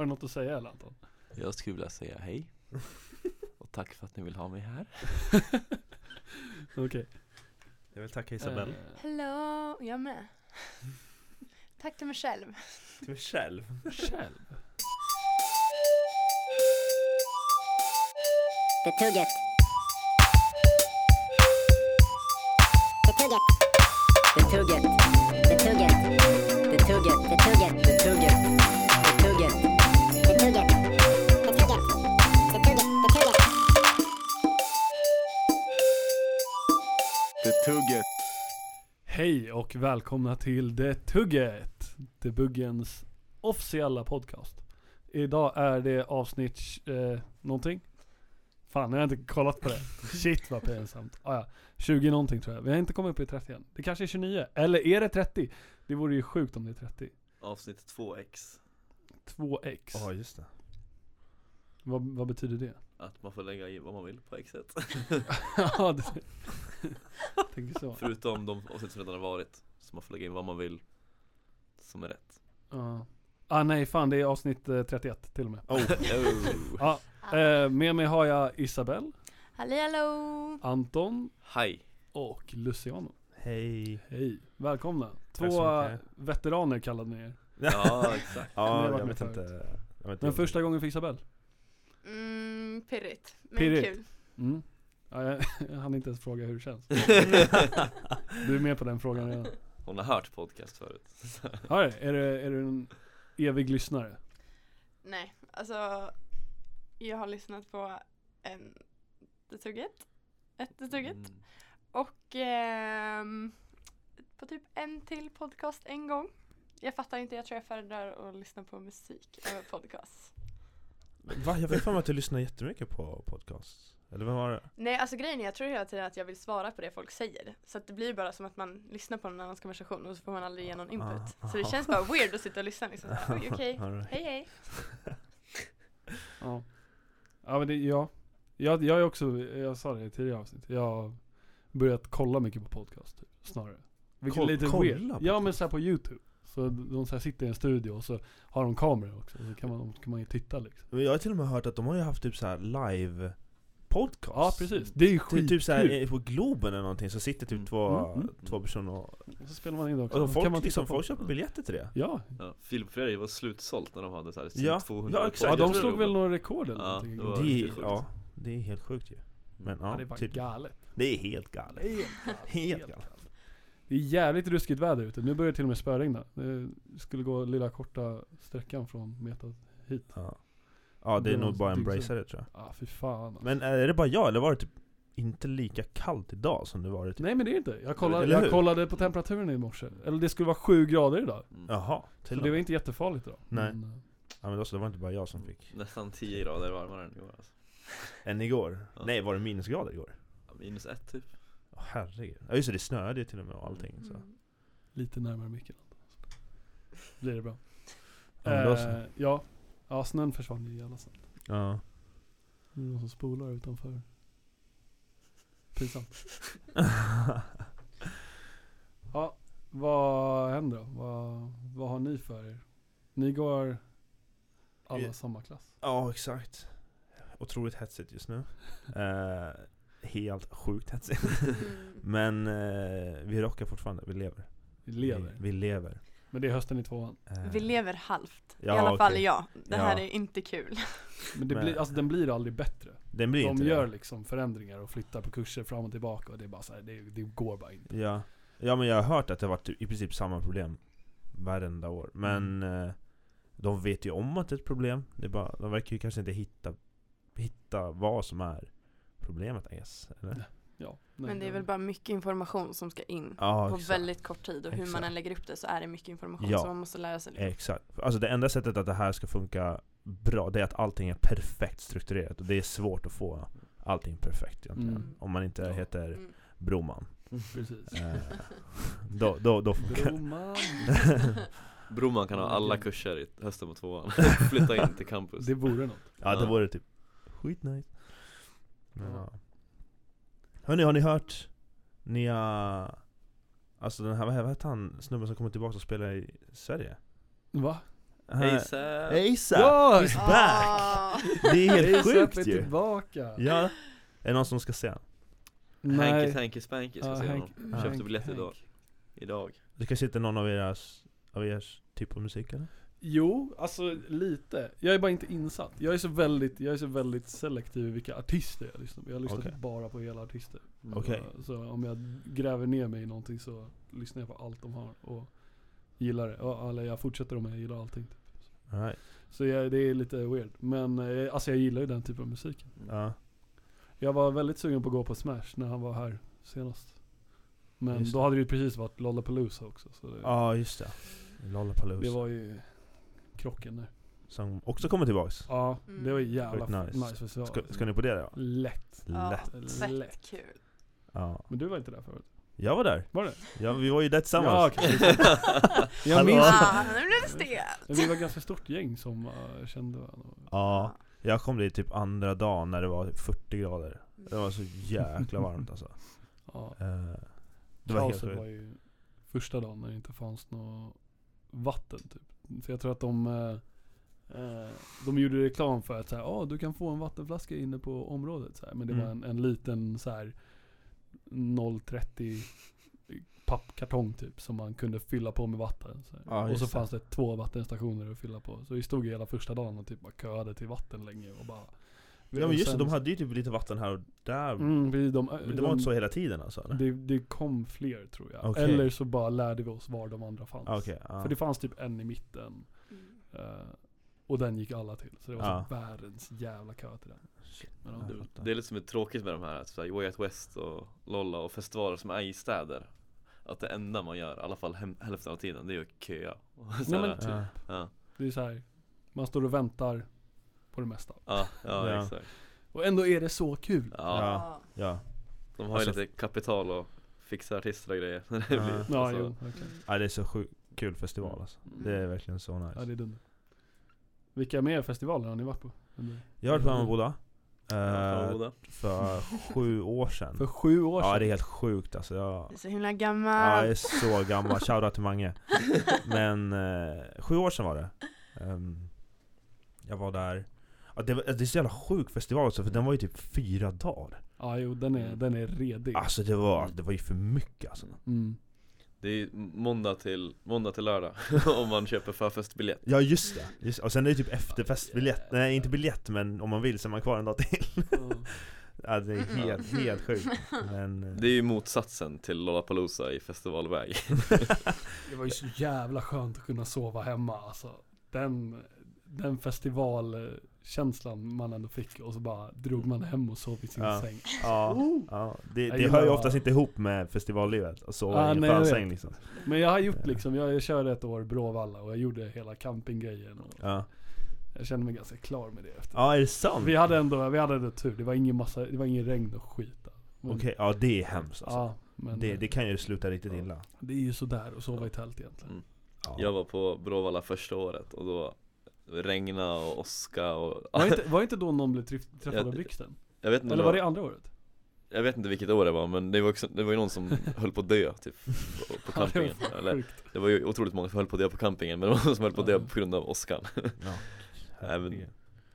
Har du något att säga eller Anton? Jag skulle vilja säga hej Och tack för att ni vill ha mig här Okej Jag vill tacka Isabelle. Eh, Hello, jag med. Tack till mig själv. Till mig själv. Själv? Det tugget. Det tugget. Det tugget. Det tugget Hej och välkomna till Det Tugget! Debuggens officiella podcast. Idag är det avsnitt eh, någonting. Fan, jag har inte kollat på det. Shit vad pinsamt. Ah, ja. 20 någonting tror jag. Vi har inte kommit upp i 30 än. Det kanske är 29. Eller är det 30? Det vore ju sjukt om det är 30. Avsnitt 2x 2x. Ja, just det. Vad, vad betyder det? Att man får lägga i vad man vill på xet Ja, det... Tänker så. Förutom de avsnitt som redan har varit Så man får lägga in vad man vill Som är rätt Ja. Ah nej fan det är avsnitt eh, 31 till och med. Oh. Ja, eh, med mig har jag Isabelle, Halli hallå! Anton Hej och Luciano. Hej. Hej, välkomna. Två veteraner kallade ni er. Ja exakt Ja, jag vet inte. Jag vet Men inte. första gången för Isabelle. Mm, pirrigt. Men Pirrigt. kul. Mm. Ja, jag, jag hann inte ens fråga hur det känns. Du är med på den frågan redan. Hon har hört podcast förut Ja, är, det, är du en evig lyssnare? Nej, alltså jag har lyssnat på en Tugget, ett Tugget Mm. och ehm, på typ en till podcast en gång. Jag fattar inte, jag tror jag föredrar att lyssna på musik över podcast. Va? Jag vet för mig att du lyssnar jättemycket på podcast. Eller vad var det? Nej, alltså grejen är jag tror hela tiden att jag vill svara på det folk säger. Så att det blir bara som att man lyssnar på någon annans konversation och så får man aldrig ge någon input. Ah, Så det aha. känns bara weird att sitta och lyssna liksom oj okej, All right. hej hej. Ja. Ja men det, ja. Jag, jag är också, jag sa det i tidigare avsnitt. Jag har börjat kolla mycket på podcast typ, snarare. Vilket Koll- är lite kolla weird. på Ja men såhär på youtube. Så de så här sitter i en studio och så har de kameror också. Så kan man, kan man ju titta liksom. Men jag har till och med hört att de har ju haft typ så här live podcast. Ja precis. Det är ju Typ, skitkul. typ såhär på Globen eller någonting så sitter typ Mm. två, Mm, mm. två personer och, Och så spelar man in det också. och folk, kan man liksom, på. folk köper biljetter till det. Ja. ja, Filip Freja var slutsålt när de hade såhär Ja, 200 ja, exakt. ja de slog väl några rekord eller Ja, någonting. det var- Det är, ja, det är helt sjukt ju. Men ja, ja, det var typ, galet. det är helt galet. Helt Helt galet. Det är jävligt ruskigt väder ute. Nu börjar det till och med spöregna. Det skulle gå lilla korta sträckan från Meta hit. Ja, ja det är Det nog bara så. embracea det tror jag. Ah fy fan alltså. Men är det bara jag, eller var det typ inte lika kallt idag som det varit typ? Nej men det är inte. Jag kollade, jag kollade på temperaturen i morse. Eller det skulle vara 7 grader idag. Mm. Jaha, Så till och det var inte jättefarligt idag. Nej. Men, eh, Ja men då så, det var inte bara jag som fick. Nästan 10 grader varmare än igår alltså. Än igår? Ja. Nej, var det minusgrader igår? ja, Minus ett typ Åh herregud. Ja just det, det snöade ju till och med och allting så. Mm. lite närmare micken. Blir det bra. Ja, så. Eh, ja. ja, snön försvann ju i alla fall. Ja. Det är någon som spolar utanför. Pinsamt. Ja, vad händer då? Vad, vad har ni för er? Ni går alla samma klass? ja exakt. Otroligt hetsigt just nu. Eh, helt sjukt hetsigt. Mm. Men eh, vi rockar fortfarande, vi lever. Vi lever. Vi, vi lever. Men det är hösten i tvåan. Eh, Vi lever halvt. I Ja, alla fall jag. Det här Ja. är inte kul. Men, det Men- blir, alltså, den blir aldrig bättre. Den blir De inte gör det. liksom förändringar och flyttar på kurser fram och tillbaka och det är bara så här, det, det går bara inte. Ja. ja men jag har hört att det har varit i princip samma problem varenda år. Men Mm. eh, de vet ju om att det är ett problem. Det är bara, de verkar ju kanske inte hitta, hitta vad som är problemet I guess, eller? Ja, nej, Men det är väl bara mycket information som ska in Ja, på exakt. väldigt kort tid och hur Exakt. man än lägger upp det så är det mycket information Ja. som man måste lära sig. Liksom. Exakt. Alltså det enda sättet att det här ska funka bra, det är att allting är perfekt strukturerat. Och det är svårt att få allting perfekt egentligen. Mm. Om man inte Ja. heter Mm. Broman. Precis. Eh, då, då, då funkar Broman. Broman kan ha alla kurser i hösten på tvåan Flytta in till campus Det vore något. Ja det vore typ skitnice. Men, Ja. Hörni, har ni hört nya... Alltså den här, vad heter han, snubben som kommer tillbaka och spelar i Sverige? Va? ASAP! ASAP! Ja! He's back! Ah. Det är helt sjukt är ju! tillbaka! Ja, är det någon som ska se den? Hanky Tanky Spanky ska Ja, se honom. Köpte biljett idag. Idag. Det kanske inte är någon av eras, av ers typ av musik eller? Jo, alltså lite. Jag är bara inte insatt. Jag är så väldigt, jag är så väldigt selektiv i vilka artister jag lyssnar på. Jag lyssnar Okej. bara på hela artister. Okej. Så, så om jag gräver ner mig i någonting så lyssnar jag på allt de har och gillar det. Eller jag fortsätter om jag gillar allting. Typ. Alright. Så jag, det är lite weird. Men eh, alltså jag gillar ju den typen av musik. Ja, Jag var väldigt sugen på att gå på Smash när han var här senast. Men då hade det ju precis varit Lollapalooza också. Ja just det. Lollapalooza. det var ju krocken där. Som också kommer tillbaks. Ja, det var ju jävla nice. nice, festival. Ska, ska ni på det då? Lätt. Ja, Lätt. fett kul. Ja. Men du var inte där förut? Jag var där. Var det? Ja, vi var ju där tillsammans. Ja, okej. Jag minns Ah, nu blev det stelt. Vi var ett ganska stort gäng som uh, kände varandra. Ja, jag kom dit typ andra dagen när det var 40 grader. Det var så jäkla varmt alltså. Ja. Eh, Det var helt var ju första dagen när det inte fanns något vatten typ. För jag tror att de eh, eh, De gjorde reklam för att säga, ah, du kan få en vattenflaska inne på området så här. Men det var Mm. en, en liten så här 030 pappkartong typ som man kunde fylla på med vatten. Så. Ja, och så fanns det två vattenstationer att fylla på. Så vi stod hela första dagen och typ bara köade till vatten länge och bara Ja men just det, de hade ju typ lite vatten här och där. Mm, precis, de, Men det de, var inte så hela tiden alltså? eller? det, det kom fler tror jag. Okej. Eller så bara lärde vi oss var de andra fanns. Ah, Okej, ja. För det fanns typ en i mitten. Eh, och den gick alla till. Så det var Ja. så världens jävla kö till den. Shit, ja, fattar. Det är lite som är tråkigt med de här, här Way Out West och Lolla och festivaler som är i städer Att det enda man gör, i alla fall hem, hälften av tiden, det är att köa Nej, här, men typ. Ja. ja, Det är så här. Man står och väntar på det mesta. ja, ja, Ja. exakt Och ändå är det så kul. ja, Ja. Ja. de har ju Alltså- lite kapital och fixar artister och grejer det Ja. blir Ja, alltså, jo, verkligen. ja, det är så sjukt kul festival alltså. Det är verkligen så Ja, nice. det är dunder. Vilka mer festivaler har ni varit på? Under- Jag har varit på Emmaboda. ja, eh, för sju år sedan. För sju år sedan? Ja det är helt sjukt alltså. Jag, Du är så himla ja, gammal. jag är så gammal, shoutout till Mange. Men eh, sju år sedan var det. Ehm, jag var där. Ja, det, var, det är så jävla sjuk festival också för den var ju typ fyra dagar. Ja, jo, den är, den är redig. Alltså det var, det var ju för mycket alltså. Mm. Det är ju måndag till, måndag till lördag om man köper förfestbiljett Ja just det, just, och sen är det typ efterfestbiljett, nej inte biljett men om man vill så är man kvar en dag till Ja det är helt, helt sjukt Men eh, Det är ju motsatsen till Lollapalooza i festivalväg Det var ju så jävla skönt att kunna sova hemma alltså. Den, den festivalkänslan man ändå fick och så bara drog man hem och sov i sin Ja. säng. ja, ja det, det hör ju att- oftast inte ihop med festivallivet och sova Ah, i en vet. liksom Men jag har gjort Ja. liksom, jag, körde ett år Bråvalla och jag gjorde hela campinggrejen och Ja, jag kände mig ganska klar med det efter. ja är det sant? Vi hade ändå, vi hade ändå tur, det var ingen massa, det var ingen regn och skit Okej, ja det är hemskt alltså. Ja, men det, det, det kan ju sluta riktigt illa det är ju sådär att sova i tält egentligen. Mm. ja. Jag var på Bråvalla första året och då regna och åska och Var inte, var inte då någon blev träff- träffad Ja, av blixten? jag vet, inte Eller var det andra året? jag vet inte vilket år det var men det var, också, det var ju någon som höll på att dö typ på, på Ja, det campingen var Eller. Det var ju otroligt många som höll på att dö på campingen men det var någon som höll på att dö på grund av åskan ja.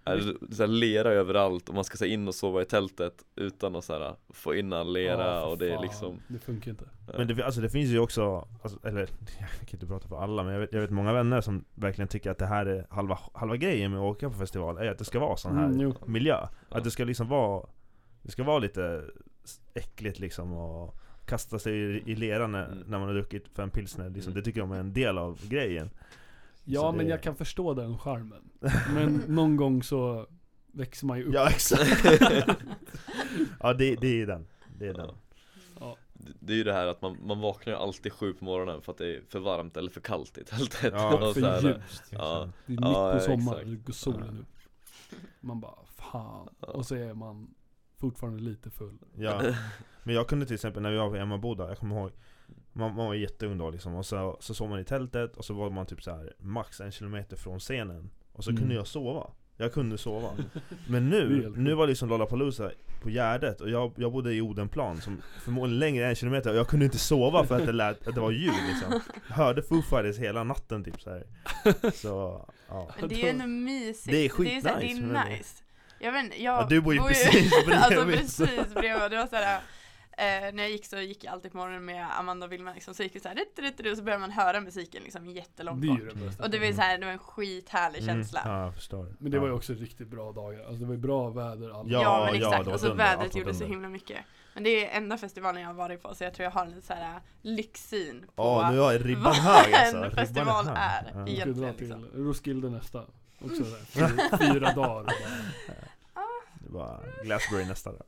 Det är så här lera överallt och man ska så här in och sova i tältet utan att så här, få in all lera Ja, och det är liksom Det funkar inte. Men det, alltså det finns ju också, alltså, eller jag kan inte prata för alla men jag vet, jag vet många vänner som verkligen tycker att det här är halva, halva grejen med att åka på festival, är att det ska vara sån här Mm, miljö. Ja. Att det ska liksom vara, det ska vara lite äckligt liksom och kasta sig i, i leran när, Mm. när man har druckit för en pilsner liksom. Mm. Det tycker de är en del av grejen. Ja Så men det- jag kan förstå den charmen. Men någon gång så växer man ju upp. Ja exakt! ja det, det är den. Det är den. Ja. Det det är ju det här att man, man vaknar ju alltid sju på morgonen för att det är för varmt eller för kallt i tältet Ja, för här, ljust. ja, Det är mitt Ja, på sommaren, exakt. det går solen upp. Man bara, fan. Ja. Och så är man fortfarande lite full. Ja. Men jag kunde till exempel när vi var på Emmaboda, jag kommer ihåg man, man var jätteung då liksom, och så, så sov man i tältet och så var man typ så här max en kilometer från scenen Och så Mm. kunde jag sova Jag kunde sova. Men är nu, nu var liksom Lollapalooza på Gärdet och jag, jag bodde i Odenplan som förmodligen längre än en kilometer och jag kunde inte sova för att det, lät, att det var ljud liksom. Jag hörde Foo Fighters hela natten typ så här. Så, ja. Men det är ju ändå mysigt. Det är skitnice, Det är men det- nice. Jag vet jag Ja, du bor ju precis bredvid. Alltså precis bredvid. Det var såhär, eh, när jag gick så gick jag alltid på morgonen med Amanda och Vilma liksom, så gick det såhär, rit, rit, rit, och så började man höra musiken liksom jättelångt Det är bort. det bästa. Och det var såhär, det var en skithärlig Mm, känsla. Ja, jag förstår. Men det var ju Ja. också riktigt bra dagar. Alltså det var ju bra väder. Alla. Ja, Ja, men ja, exakt, det var alltså dunder, allt vädret gjorde så dunder. himla mycket. Men det är enda festivalen jag har varit på så jag tror jag har en lite såhär lyxsyn på Ja, nu har ribban vad hög alltså. en Ribban festival hög. är Ja. Vi egentligen till liksom. Roskilde nästa. Också så här, fyra, fyra dagar. Och Det var Glasbury nästa då.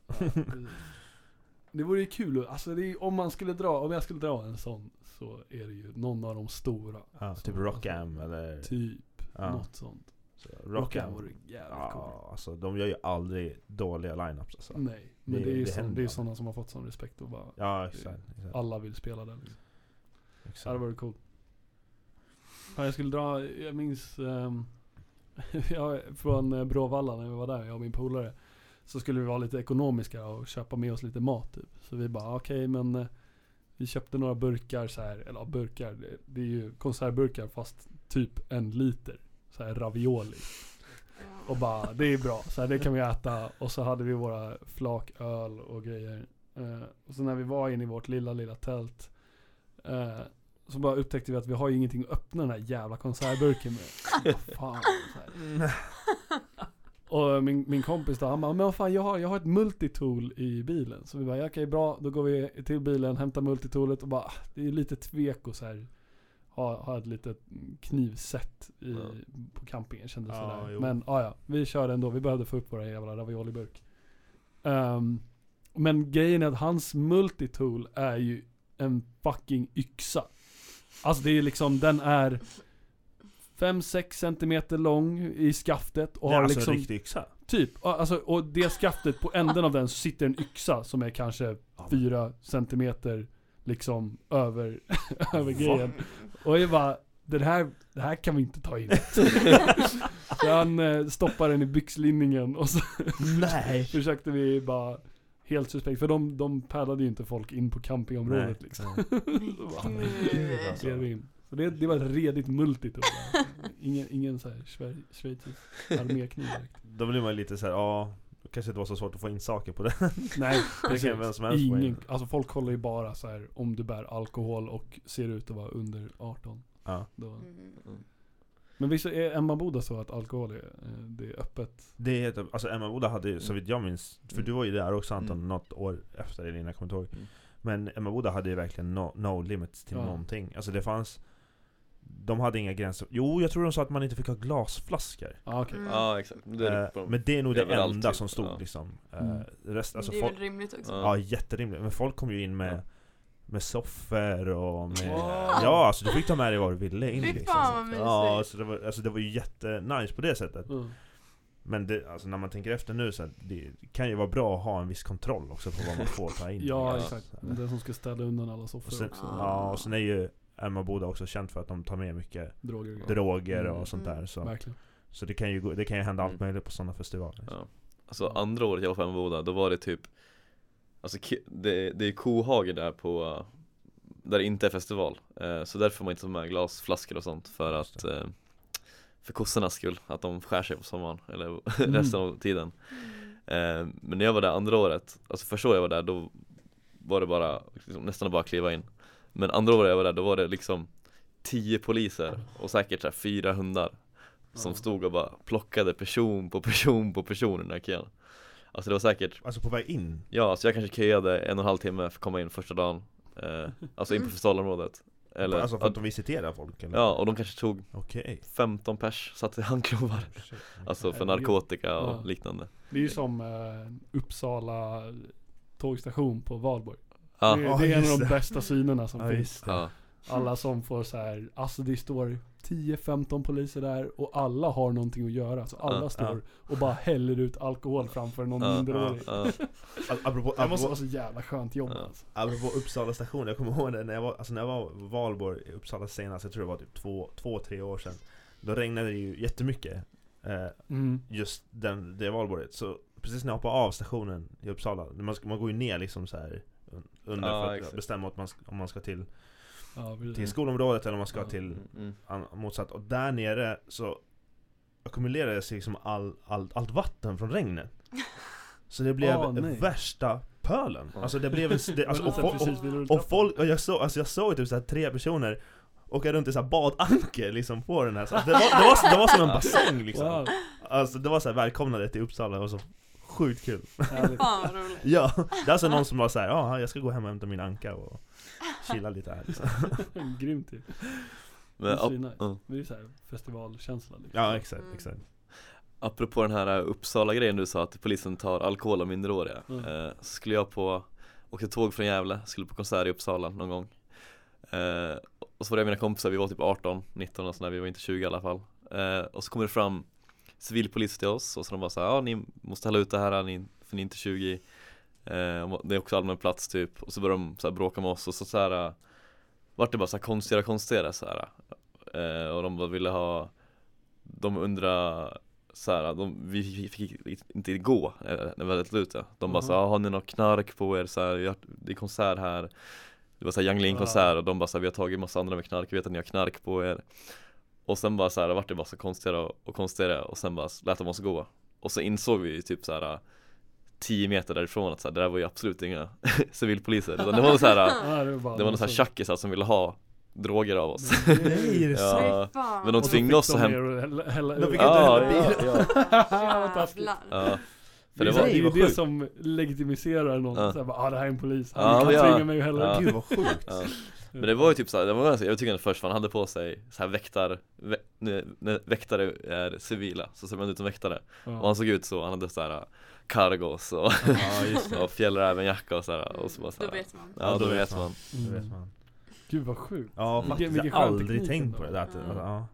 Ja, det vore ju kul, alltså det är, om man skulle dra, om jag skulle dra en sån så är det ju någon av de stora. Ja, typ Rockam eller... Typ, Ja. något sånt. Så, Rockam vore jävligt Ja, cool. alltså de gör ju aldrig dåliga lineups alltså. Nej, men Det- det, är ju det sån, det är sådana som har fått sån respekt och bara Ja, exakt. exakt, alla vill spela den. Liksom. Det exakt. hade varit coolt. Ja, jag skulle dra, jag minns um, från eh, Bråvalla när vi var där, jag och min polare. Så skulle vi vara lite ekonomiska och köpa med oss lite mat typ. Så vi bara okej men eh, vi köpte några burkar så här, eller ja, burkar, det, det är ju konservburkar fast typ en liter. Så här ravioli. Och bara, det är bra, så här, det kan vi äta. Och så hade vi våra flak öl och grejer. Eh, och så när vi var inne i vårt lilla, lilla tält. Eh, så bara upptäckte vi att vi har ju ingenting att öppna den här jävla konservburken med. Vad fan, så här. Och min, min kompis då, han bara, men vad fan jag har, jag har ett multitool i bilen. Så vi bara, ja, okej bra, då går vi till bilen, hämtar multitoolet och bara, ah, det är lite tvek och så här ha, ha ett litet knivset i, Ja. på campingen kändes Ja, sådär. jo. Men ah, ja, vi körde ändå, vi behövde få upp våra jävla ravioliburk. Ehm, men grejen är att hans multitool är ju en fucking yxa. Alltså det är liksom, den är 5-6 centimeter lång i skaftet och ja, har alltså liksom en riktig yxa. Typ, alltså, och det skaftet på änden av den så sitter en yxa som är kanske Ja. 4 centimeter liksom över, över grejen. Och jag bara, det här, det här kan vi inte ta in. så han eh, stoppar den i byxlinningen och så Nej! försökte vi bara Helt suspekt, för de, de pärlade ju inte folk in på campingområdet liksom. Så bara, Gud. alltså. Så det, det var ett redigt multitool. Ingen, ingen såhär schweizisk armékniv direkt. Då blir man lite såhär, ja, det kanske inte var så svårt att få in saker på det. Nej, Det precis. kan vem som helst. Ingen, alltså folk kollar ju bara så här om du bär alkohol och ser ut att vara under 18. Ja. Då. Mm. Men visst är Emma Boda så att alkohol är, eh, det är öppet? Det är, ett- alltså Emma Boda hade ju, så vitt jag minns, för Mm. du var ju där också Anton, Mm. något år efter eller innan jag kommer inte ihåg. Mm. Men Emma Boda hade ju verkligen no, no limits till Ja. någonting. Alltså det fanns De hade inga gränser. Jo, jag tror de sa att man inte fick ha glasflaskor. Ja okej. Mm. Ja exakt, det är Eh, men det är nog det Överallt enda typ. som stod Ja. liksom. Eh, Mm. rest, alltså det är folk, väl rimligt också. Ja. Jätterimligt. Men folk kom ju in med, Ja. med soffor och med... Wow. Ja, alltså du fick ta med dig vad du ville in liksom. fan, vad. Ja, alltså det, var, alltså det var ju jättenice på det sättet. Mm. Men det, alltså när man tänker efter nu så här, det kan ju vara bra att ha en viss kontroll också på vad man får ta in. Ja exakt. Den som ska städa undan alla soffor Och sen, också. ja, och sen är ju Emma Boda också känd för att de tar med mycket Droger och droger Mm. och sånt där. Så, Verkligen. så det, kan ju, gå- det kan ju hända allt Mm. möjligt på sådana festivaler. Ja. Alltså andra året jag var på Emmaboda, då var det typ Alltså det, det är kohage där på Där det inte är festival Eh, Så därför får man inte ta med glasflaskor och sånt för att eh, För kossornas skull, att de skär sig på sommaren eller Mm. resten av tiden Eh, Men när jag var där andra året, alltså första året jag var där då var det bara liksom, nästan bara kliva in Men andra året jag var där då var det liksom 10 poliser och säkert så här, fyra hundar Som stod och bara plockade person på person på person i den här kön Alltså det var säkert, Alltså på väg in? ja alltså jag kanske köade en och en halv timme för att komma in första dagen eh, Alltså in på festivalområdet Eller, alltså för att de visiterar folk eller? ja och de kanske tog Okej 15 pers, satt i handklovar Shit. Alltså för narkotika och Ja. liknande Det är ju som eh, Uppsala tågstation på Valborg. Ja, det, det är en av de bästa synerna som Ja, finns. Alla som får så här, alltså det står 10-15 poliser där och alla har någonting att göra. Så alla Ja, står ja. och bara häller ut alkohol framför någon ja, minderårig. ja, Ap- Apropå, Det måste vara så jävla skönt jobb Ja. alltså. apropå Uppsala station, jag kommer ihåg det när jag var, alltså när jag var i Valborg i Uppsala senast, jag tror det var typ två, två tre år sedan Då regnade det ju jättemycket eh, Mm. just den, det valborget. Så precis när jag hoppar av stationen i Uppsala, man, man går ju ner liksom så här under Ja, för att exakt. bestämma man, om man ska till, Ja, till skolområdet eller om man ska Ja. till Mm, mm. motsatt. Och där nere så ackumulerades liksom all, all, allt vatten från regnet. Så det blev nej. värsta pölen. Ja. Alltså det blev en, det, alltså, och, och, och rulltrappan. folk, och jag såg, alltså jag såg typ så här tre personer åka runt i så här badanker liksom på den här, så det, var, det, var, det var som en bassäng liksom Wow, Alltså det var så här välkomnande till Uppsala och så sjukt kul roligt. Ja, det är alltså någon som var såhär, ja jag ska gå hem och hämta min anka och chilla lite här liksom. Grymt ju. Men det är svinnice. ja. Det är ju såhär festivalkänsla liksom. Ja exakt, Mm. exakt apropå den här Uppsala-grejen du sa att polisen tar alkohol av minderåriga Mm. eh, så skulle jag på, åkte tåg från Gävle, skulle på konsert i Uppsala någon gång eh, Och så var det mina kompisar, vi var typ 18, 19 och sådär, vi var inte 20 i alla fall eh, Och så kommer det fram civilpolis till oss och så de bara såhär, ja ni måste hälla ut det här, för ni är inte 20 eh, Det är också allmän plats typ, och så började de så här, bråka med oss och så, så här, vart det bara så här konstigare och konstigare så här. Eh, och de bara ville ha De undrar så här, de, vi fick inte gå eh, när vi hade ut det De bara Mhm. så här, har ni något knark på er? Så här, det är konsert här Det var så här Young Lean konsert och de bara så här, vi har tagit massa andra med knark, vi vet att ni har knark på er Och sen bara så här, vart det bara så konstigare och, och konstigare och sen bara lät de oss gå Och så insåg vi ju typ så här 10 meter därifrån att så här, det där var ju absolut inga civilpoliser utan det var så här, Ja, det var bara det var några så här tjackisar som ville ha droger av oss Nej, är det Ja. Men de Och tvingade oss att hämta hälla- hälla De fick Ja, inte ja, ja. Jävlar. ja För det, det var, är ju det sjukt. som legitimiserar någon, Ja. såhär bara ah det här är en polis, Ja, han kan ja. tvinga mig att hälla Ja. Gud vad sjukt ja. Men det var ju typ såhär, det var jag tycker att först för han hade på sig så här väktar, vä, när, väktare är civila så ser man ut som väktare Och Ja. han såg ut så, han hade såhär cargos och, Ja och fjällrävenjacka och sådär och så bara Då såhär vet man. Ja, då vet man vet Mm. man Gud vad sjukt. Ja faktiskt, jag har aldrig tänkt på det där att, Ja. ja.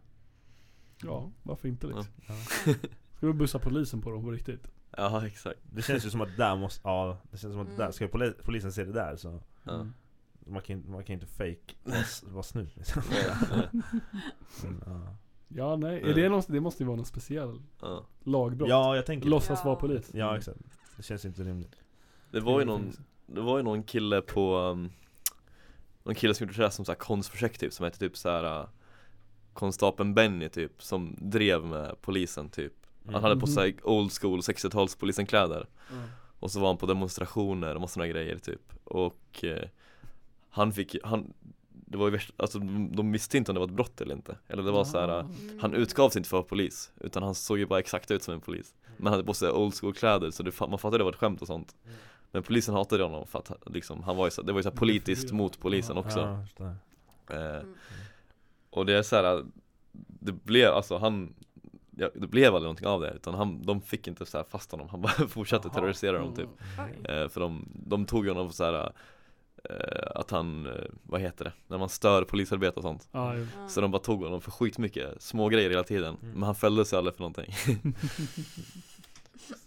Ja, varför inte liksom? Ja. Ska vi bussa polisen på dem på riktigt? Ja exakt Det känns ju som att där måste, ja det känns som att där, Mm. ska poli- polisen se det där så. Mm. Man kan, man kan inte fake vara, snut liksom. Men, ja. Ja nej, är det, någon, det måste ju vara någon speciell ja. lagbrott. ja jag tänker Låtsas Ja. vara polis. Ja exakt, det känns inte rimligt Det var ju någon, det var ju någon kille på um, Någon kille som gjorde sådär som såhär konstprojekt typ som hette typ såhär uh, Konstapeln Benny typ som drev med polisen typ Han hade på Mhm. sig old school 60-tals polisenkläder Ja. Och så var han på demonstrationer och massa sådana grejer typ Och eh, Han fick, han Det var ju värst, alltså de visste inte om det var ett brott eller inte Eller det var så här. uh, Mm. Han utgav sig inte för polis Utan han såg ju bara exakt ut som en polis Men han hade på sig old school kläder så det, man fattade det var ett skämt och sånt Men polisen hatade honom för att liksom, han var ju så, det var ju så här politiskt mot polisen också eh, Mm. Och det är så här. Det blev alltså han ja, Det blev aldrig någonting av det utan han, de fick inte så här fast honom, han bara fortsatte terrorisera dem typ eh, För de, de tog honom för så här. Eh, att han, eh, vad heter det, när man stör polisarbete och sånt jo. Ja. Så de bara tog honom för skitmycket små grejer hela tiden Mm. Men han fälldes ju aldrig för någonting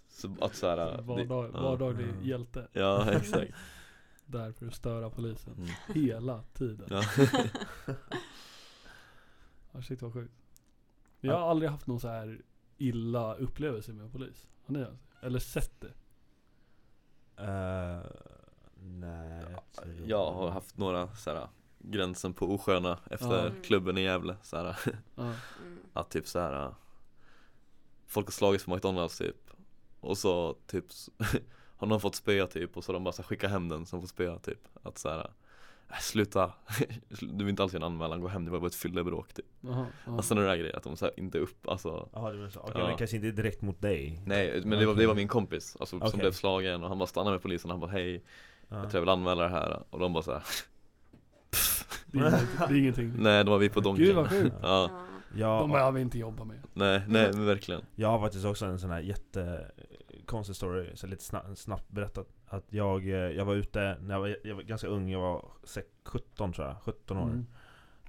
Så att så här, det- Vardag, ja. vardaglig Ja. hjälte. Ja exakt Där för att störa polisen. mm. Hela tiden. ja. Ja, shit vad sjukt. Jag har aldrig haft någon så här illa upplevelse med polis. Har ni haft det? Eller sett det? Eh, nej jag tror- Jag har haft några så här, gränsen på osköna efter Ja. klubben i Gävle så här, Ja. Mm. Att typ så här. Folk har slagits på McDonalds typ Och så typ Har någon fått spöa typ och så har de bara så här, skicka hem den som får spöa typ Att så här. "Äh, Sluta, du vill inte alls göra en anmälan, gå hem, det var bara ett fyllebråk typ Jaha, ja. Alltså några där grejer, att de så här, inte upp, alltså Jaha du menar så, okej Ja. men kanske inte direkt mot dig? Nej, men det var, det var min kompis, alltså som Okej. blev slagen och han bara stannade med polisen och han bara hej. Jag tror jag vill anmäla det här och de bara så här. det, är ingenting, det är ingenting. Nej, då var vi på Donken Gud vad sjukt. Ja, Ja. De behöver vi inte jobba med. nej, nej men verkligen Jag har faktiskt också en sån här jättekonstig story, så lite snabbt, snabbt berättat Att jag, eh, jag var ute, när jag var, jag var ganska ung, jag var sex- 17 tror jag, 17 år Mm.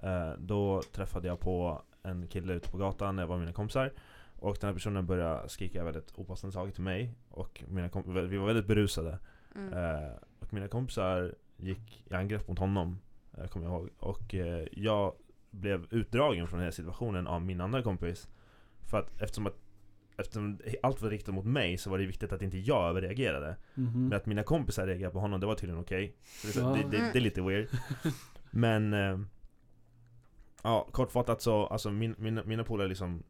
eh, Då träffade jag på en kille ute på gatan, när jag var med mina kompisar Och den här personen började skrika väldigt opassande saker till mig Och mina vi var väldigt berusade Mm. Eh, och mina kompisar gick i angrepp mot honom, eh, kommer jag ihåg. Och eh, jag blev utdragen från den här situationen av min andra kompis. För att eftersom att eftersom allt var riktat mot mig så var det viktigt att inte jag överreagerade. Mhm. Men att mina kompisar reagerade på honom, det var tydligen okej. Så det, är så- Ja. det, det, det är lite weird. Men... Eh, ja, kortfattat så, alltså min, mina, mina polare liksom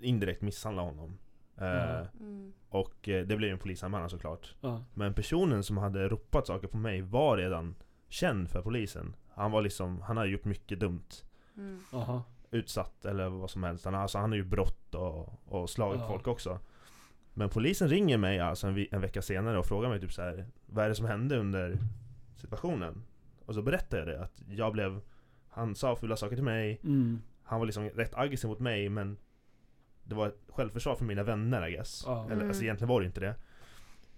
indirekt misshandlade honom. Eh, Ja. Mm. Och eh, det blev en polisanmälan såklart. Ja. Men personen som hade ropat saker på mig var redan känd för polisen. Han var liksom, han hade gjort mycket dumt. Mm. Aha. Utsatt eller vad som helst. Han, alltså, han har ju brott och, och slagit Ja. folk också. Men polisen ringer mig alltså en, en vecka senare och frågar mig typ så här. Vad är det som hände under situationen? Och så berättar jag det att jag blev Han sa fula saker till mig Mm. Han var liksom rätt aggressiv mot mig men Det var ett självförsvar för mina vänner I guess Ja. Eller alltså Mm. egentligen var det inte det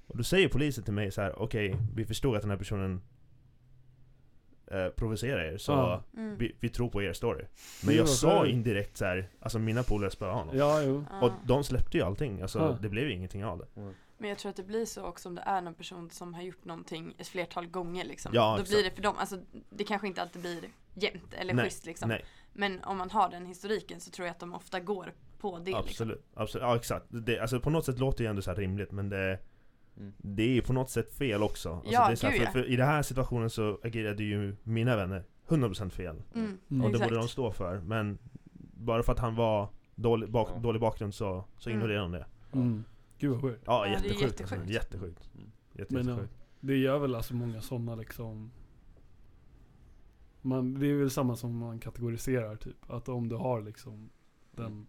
Och då säger polisen till mig så här: okej vi förstod att den här personen eh, Provocerar er så. Mm. vi, vi tror på er story Men jag sa indirekt så här, alltså mina polare spöade honom Ja, jo. Och de släppte ju allting, alltså Ja. det blev ju ingenting av det Men jag tror att det blir så också om det är någon person som har gjort någonting ett flertal gånger liksom. Ja, Då blir det för dem, alltså det kanske inte alltid blir jämnt eller Nej, schysst liksom. Nej, Men om man har den historiken så tror jag att de ofta går på det liksom. absolut, absolut, ja exakt det, Alltså på något sätt låter det ju ändå så här rimligt men det Mm. Det är ju på något sätt fel också alltså, Ja, det är så här, för, för I den här situationen så agerade ju mina vänner 100% fel Mm. Mm. Och det borde de stå för, men Bara för att han var dålig, bak, dålig bakgrund så, så Mm. ignorerade de det Mm. Gud vad weird. Ja, Ja, det är jättesjukt, alltså, jättesjukt. jättesjukt Mm. Jätte, Men, ja. jättesjukt Det gör väl alltså många sådana liksom man, Det är väl samma som man kategoriserar typ. Att om du har liksom den Mm.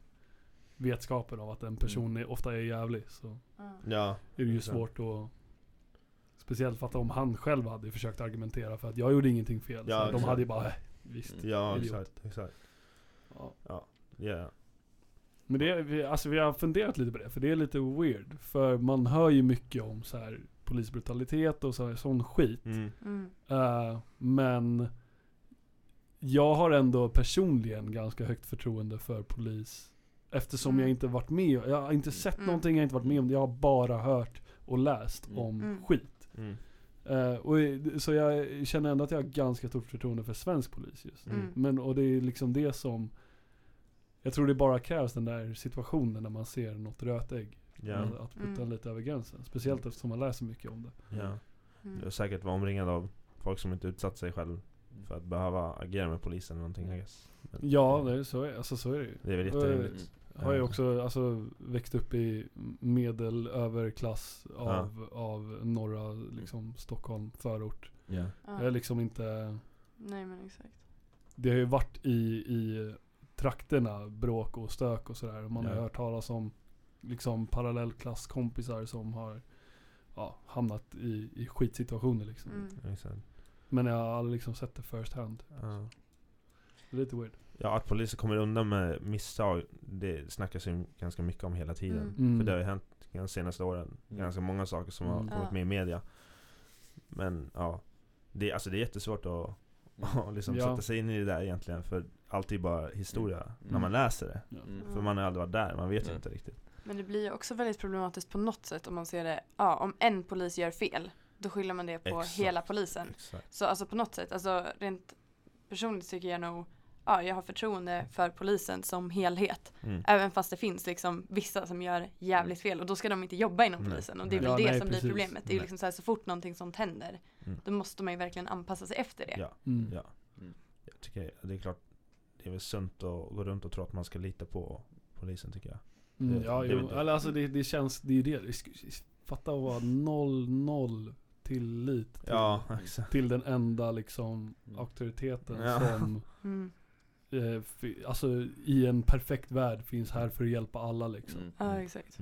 Vetskapen av att en person är, ofta är jävlig så Ja. Är det ju svårt att Speciellt för att om han själv hade försökt argumentera för att jag gjorde ingenting fel. Ja, så de hade ju bara, äh, visst. Mm. ja Idiot. exakt, exakt Ja. Ja, Men det, är- vi, alltså vi har funderat lite på det, för det är lite weird. För man hör ju mycket om så här polisbrutalitet och så här, sån skit. mm. Mm. Eh, men jag har ändå personligen ganska högt förtroende för polis. Eftersom Mm. jag inte varit med, jag har inte sett Mm. någonting, jag har inte varit med om det. Jag har bara hört och läst Mm. om Mm. skit. Mm. Eh, och, så jag känner ändå att jag har ganska stort förtroende för svensk polis just. Mm. Mm. Men, och det är liksom det som Jag tror det bara krävs den där situationen när man ser något rötägg. Ja, Att, att putta Mm. lite över gränsen. Speciellt eftersom man läser mycket om det. ja Mm. Du har säkert varit omringad av folk som inte utsatt sig själv för att behöva agera med polisen eller någonting. Men Ja, det är, så, är, alltså, så är det ju. Det är väl Eh, jätterimligt. Har ju också alltså, växt upp i medelöverklass av, av norra liksom, Stockholm förort. Ja. Jag är liksom inte Nej men exakt. Det har ju varit i, i trakterna bråk och stök och sådär. Man har Ja. hört talas om liksom parallellklasskompisar som har ja, hamnat i, i skitsituationer liksom. Mm. Men jag har aldrig liksom sett det first hand. Ja. Det är lite weird. Ja, att polisen kommer undan med misstag, det snackas ju ganska mycket om hela tiden. Mm. Mm. För det har ju hänt de senaste åren, Mm. ganska många saker som Mm. har kommit Ja. med i media. Men ja, det, alltså det är jättesvårt att att liksom Ja. sätta sig in i det där egentligen. För allt är bara historia när man läser det. Mm. För man har aldrig varit där, man vet ju inte riktigt. Men det blir ju också väldigt problematiskt på något sätt om man ser det, ja om en polis gör fel, då skyller man det på Exakt. hela polisen. Exakt. Så alltså på något sätt, alltså rent personligt tycker jag nog, ja jag har förtroende för polisen som helhet. Mm. Även fast det finns liksom vissa som gör jävligt fel och då ska de inte jobba inom Nej. polisen och det är väl Ja, det nej, som precis. blir problemet. Det är ju liksom så, här, så fort någonting sånt händer Mm. då måste man ju verkligen anpassa sig efter det. Ja, Mm. ja. Mm. Jag tycker det är klart, det är väl sunt att gå runt och tro att man ska lita på polisen tycker jag. Mm, Det- ja, det jo. det. Eller alltså det, det känns, det är ju det. Fatta att vara noll, noll tillit till, Ja, till den enda liksom Mm. auktoriteten Ja. som Mm. Eh, Alltså i en perfekt värld finns här för att hjälpa alla liksom. Mm. Ja exakt.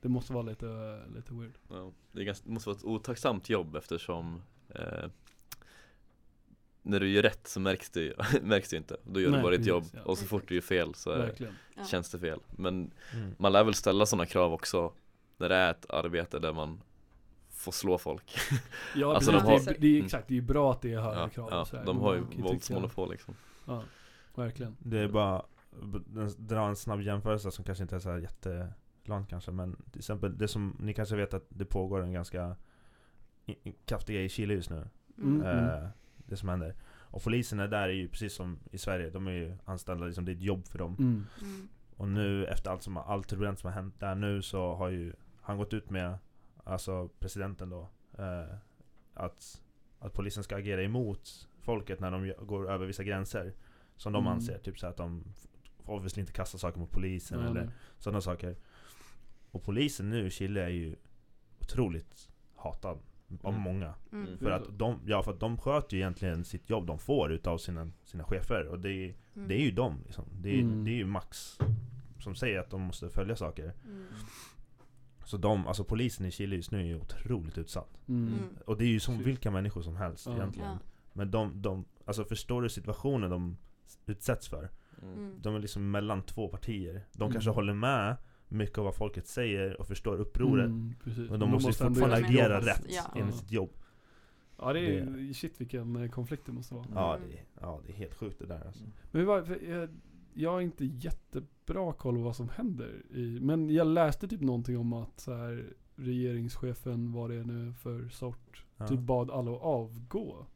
Det måste vara lite, lite weird. Ja, det, ganska, det måste vara ett otacksamt jobb eftersom eh, när du gör rätt så märks det, ju- märks det inte. Då gör Nej, du bara ditt jobb ja. och så fort du gör fel så är, känns det fel. Men Mm. man lär väl ställa sådana krav också när det är ett arbete där man får slå folk. Ja Alltså, precis, de har- det, är, det är exakt, det är bra att det är högre Ja, krav. ja, och så här. de har ju våldsmonopol liksom. Ja, verkligen. Det är bara, dra en snabb jämförelse som kanske inte är så här jättelångt kanske men till exempel det som, ni kanske vet att det pågår en ganska kraftig grej i Chile just nu. Mm. Eh, det som händer. Och poliserna där är ju precis som i Sverige, de är ju anställda, liksom, det är ett jobb för dem. Mm. Mm. Och nu efter allt som, allt turbulent som har hänt där nu så har ju han gått ut med, alltså presidenten då, eh, att, att polisen ska agera emot folket när de går över vissa gränser. Som de Mm. anser, typ så att de får obviously inte kasta saker mot polisen Ja, eller sådana saker. Och polisen nu i Chile är ju otroligt hatad av Mm. många. Mm. Mm. För att de, ja, för att de sköter ju egentligen sitt jobb de får utav sina, sina chefer. Och det är, Mm. det är ju de liksom. det, är, Mm. det är ju Max som säger att de måste följa saker. Mm. Så de, alltså polisen i Chile just nu är ju otroligt utsatt. Mm. Mm. Och det är ju som vilka människor som helst egentligen. Ja. Men de, de, alltså förstår du situationen de utsätts för? Mm. Mm. De är liksom mellan två partier. De Mm. kanske håller med mycket av vad folket säger och förstår upproret. Mm. Men de måste ju ändå fortfarande agera jobb. rätt. Ja. enligt sitt jobb. Ja det är shit vilken eh, konflikt det måste vara. Ja, Mm. det, ja, det är helt sjukt det där alltså. Men var, jag, jag har inte jättebra koll på vad som händer i, men jag läste typ någonting om att så här, regeringschefen, vad det är nu för sort, Ja. typ bad alla att avgå.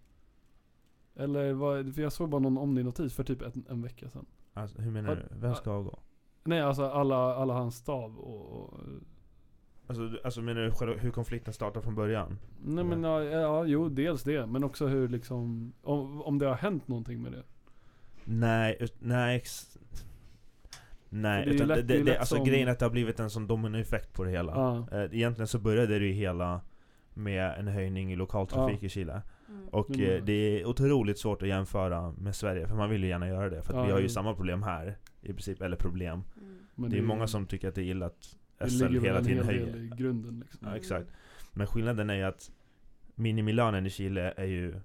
Eller vad, för jag såg bara någon Omni-notis för typ en, en vecka sedan. Alltså, hur menar Har- du? Vem ska avgå? Nej alltså alla, alla hans stav och, och Alltså, alltså menar du själva hur konflikten startar från början? Nej men ja, ja, jo dels det, men också hur liksom, om, om det har hänt någonting med det. Nej, nej ex... Nej, För det är utan lätt- det, det det, alltså som- grejen är att det har blivit en sån dominoeffekt på det hela. Ja. Eh, Egentligen så började det ju hela med en höjning i lokaltrafik Ja. i Chile. Mm. Och Mm. eh, det är otroligt svårt att jämföra med Sverige, för man vill ju gärna göra det. För att Ja, vi har ju samma problem här, i princip, eller problem. Mm. Men det är många som tycker att det är illa att det SL hela en tiden höjer. i grunden liksom. Ja, exakt. Men skillnaden är ju att minimilönen i Chile är ju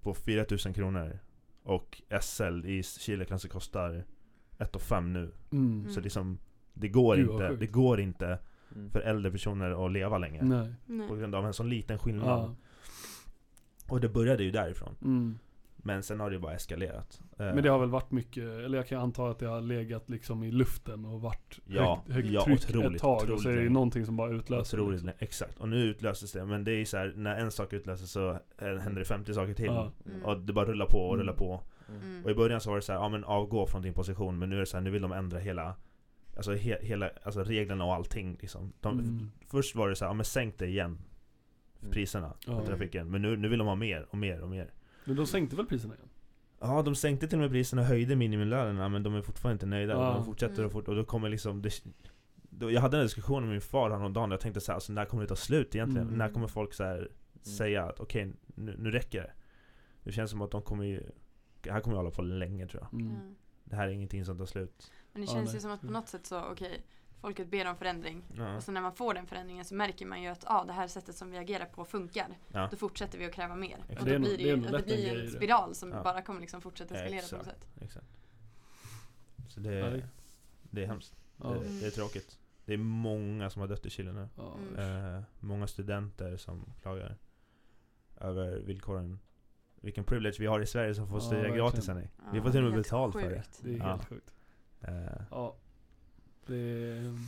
på 4000 kronor. Och SL i Chile kanske kostar 1 5 nu. Mm. Så liksom, det går, Gud, inte, det går inte Mm. för äldre personer att leva längre. Nej. På grund av en sån liten skillnad. Ja. Och det började ju därifrån. Mm. Men sen har det ju bara eskalerat. Eh, Men det har väl varit mycket, eller jag kan anta att det har legat liksom i luften och varit Ja, högt, högt ja, tryck otroligt, ett tag och så är det ju någonting som bara utlöser Otroligt liksom. länge. Exakt. Och nu utlöses det. Men det är ju så här, när en sak utlöses så eh, händer det 50 saker till. Ja. Mm. Och det bara rullar på och Mm. rullar på. Mm. Och i början så var det så här, ja men avgå från din position. Men nu är det så här, nu vill de ändra hela Alltså he, hela, alltså reglerna och allting liksom. De, Mm. Först var det så här, ja men sänk det igen. Mm. Priserna på Ja. trafiken. Men nu, nu vill de ha mer och mer och mer. Men de sänkte väl priserna igen? Ja, de sänkte till och med priserna och höjde minimilönerna men de är fortfarande inte nöjda. Ja. De fortsätter Mm. och fort och då kommer liksom det, då, Jag hade en diskussion med min far häromdagen och jag tänkte så här, alltså, när kommer det ta slut egentligen? Mm. När kommer folk så här, säga att okej, nu, nu räcker det? Det känns som att de kommer ju Det här kommer ju hålla på länge tror jag. Mm. Mm. Det här är ingenting som tar slut. Men det Ja, känns nej. ju som att på något sätt så, okej, folket ber om förändring. Ja. Och så när man får den förändringen så märker man ju att ah, det här sättet som vi agerar på funkar. Ja. Då fortsätter vi att kräva mer. Exakt. Och Det är då blir det, det är ju, det en blir en det. spiral som Ja. bara kommer liksom fortsätta eskalera på något Exakt. sätt. Exakt. Så det, Nej. det är hemskt. Ja. Det, det är tråkigt. Det är många som har dött i Chile nu. Ja. Mm. Eh, många studenter som klagar över villkoren. Vilken privilege vi har i Sverige som får Ja, studera verkligen. gratis hörni. Vi Ja, får till och med betalt för det. Det är Ja. helt sjukt. Eh, Ja. Det är,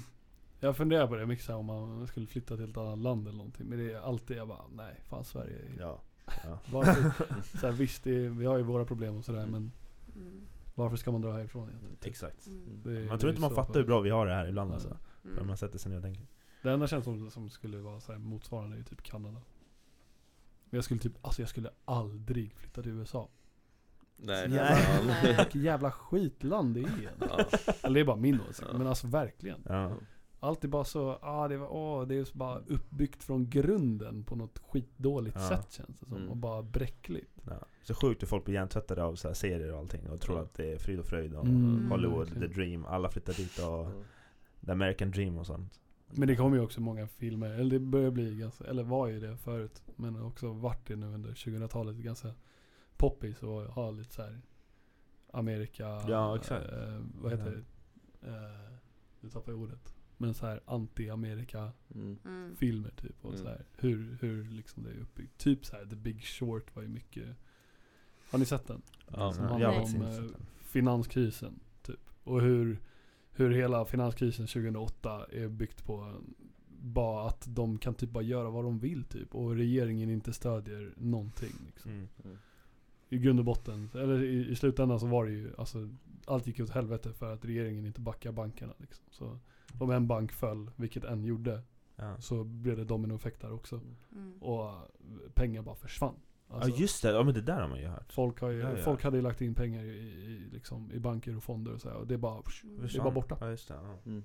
jag funderar på det mycket så här, om man skulle flytta till ett annat land eller någonting. Men det är alltid jag bara, nej fan Sverige är ja. ja. Varför? så här, visst, det är, vi har ju våra problem och sådär men Mm. varför ska man dra härifrån egentligen? Exakt. Mm. Man tror inte man fattar för- hur bra vi har det här ibland Ja. alltså. När Mm. man sätter sig ner och tänker. Det enda känns som, som skulle vara så här motsvarande är typ Kanada. Men jag skulle typ, alltså jag skulle aldrig flytta till USA. Nej. Nej. Vilket jävla skitland det är. Ja. Eller det är bara min åsikt. Ja. Men alltså verkligen. Ja. Allt är bara så, ah, det, var, åh, det är bara uppbyggt från grunden på något skitdåligt Ja. sätt känns det som. Mm. Och bara bräckligt. Ja. Så sjukt hur folk blir hjärntvättade av så här serier och allting och tror Ja. att det är fryd och fröjd och Mm, Hollywood, verkligen. the dream, alla flyttar dit och the American dream och sånt. Men det kommer ju också många filmer, eller det börjar bli ganska, eller var ju det förut. Men också vart det nu under 2000-talet ganska poppis och ha lite så här Amerika, Ja, exakt. Eh, vad heter det? Eh, nu tappar jag ordet. Men så här anti-Amerika Mm. Mm. filmer typ. Och Mm. så här, hur, hur liksom det är uppbyggt. Typ så här The Big Short var ju mycket Har ni sett den? Ja. Som Ja, handlar om eh, finanskrisen typ. Och hur, hur hela finanskrisen 2008 är byggt på bara att de kan typ bara göra vad de vill typ. Och regeringen inte stödjer någonting liksom. Mm. I grund och botten, eller i, i slutändan så var det ju, alltså allt gick åt helvete för att regeringen inte backar bankerna liksom. Så om en bank föll, vilket en gjorde, Ja. så blev det dominoeffekt där också. Mm. Och eh, pengar bara försvann. Alltså, ja just det, ja men det där har man ju hört. Folk, har ju, Ja, ja. folk hade ju lagt in pengar i, i, liksom, i banker och fonder och så här, och det är bara, Mm. det är bara borta. Ja just det, ja. Mm.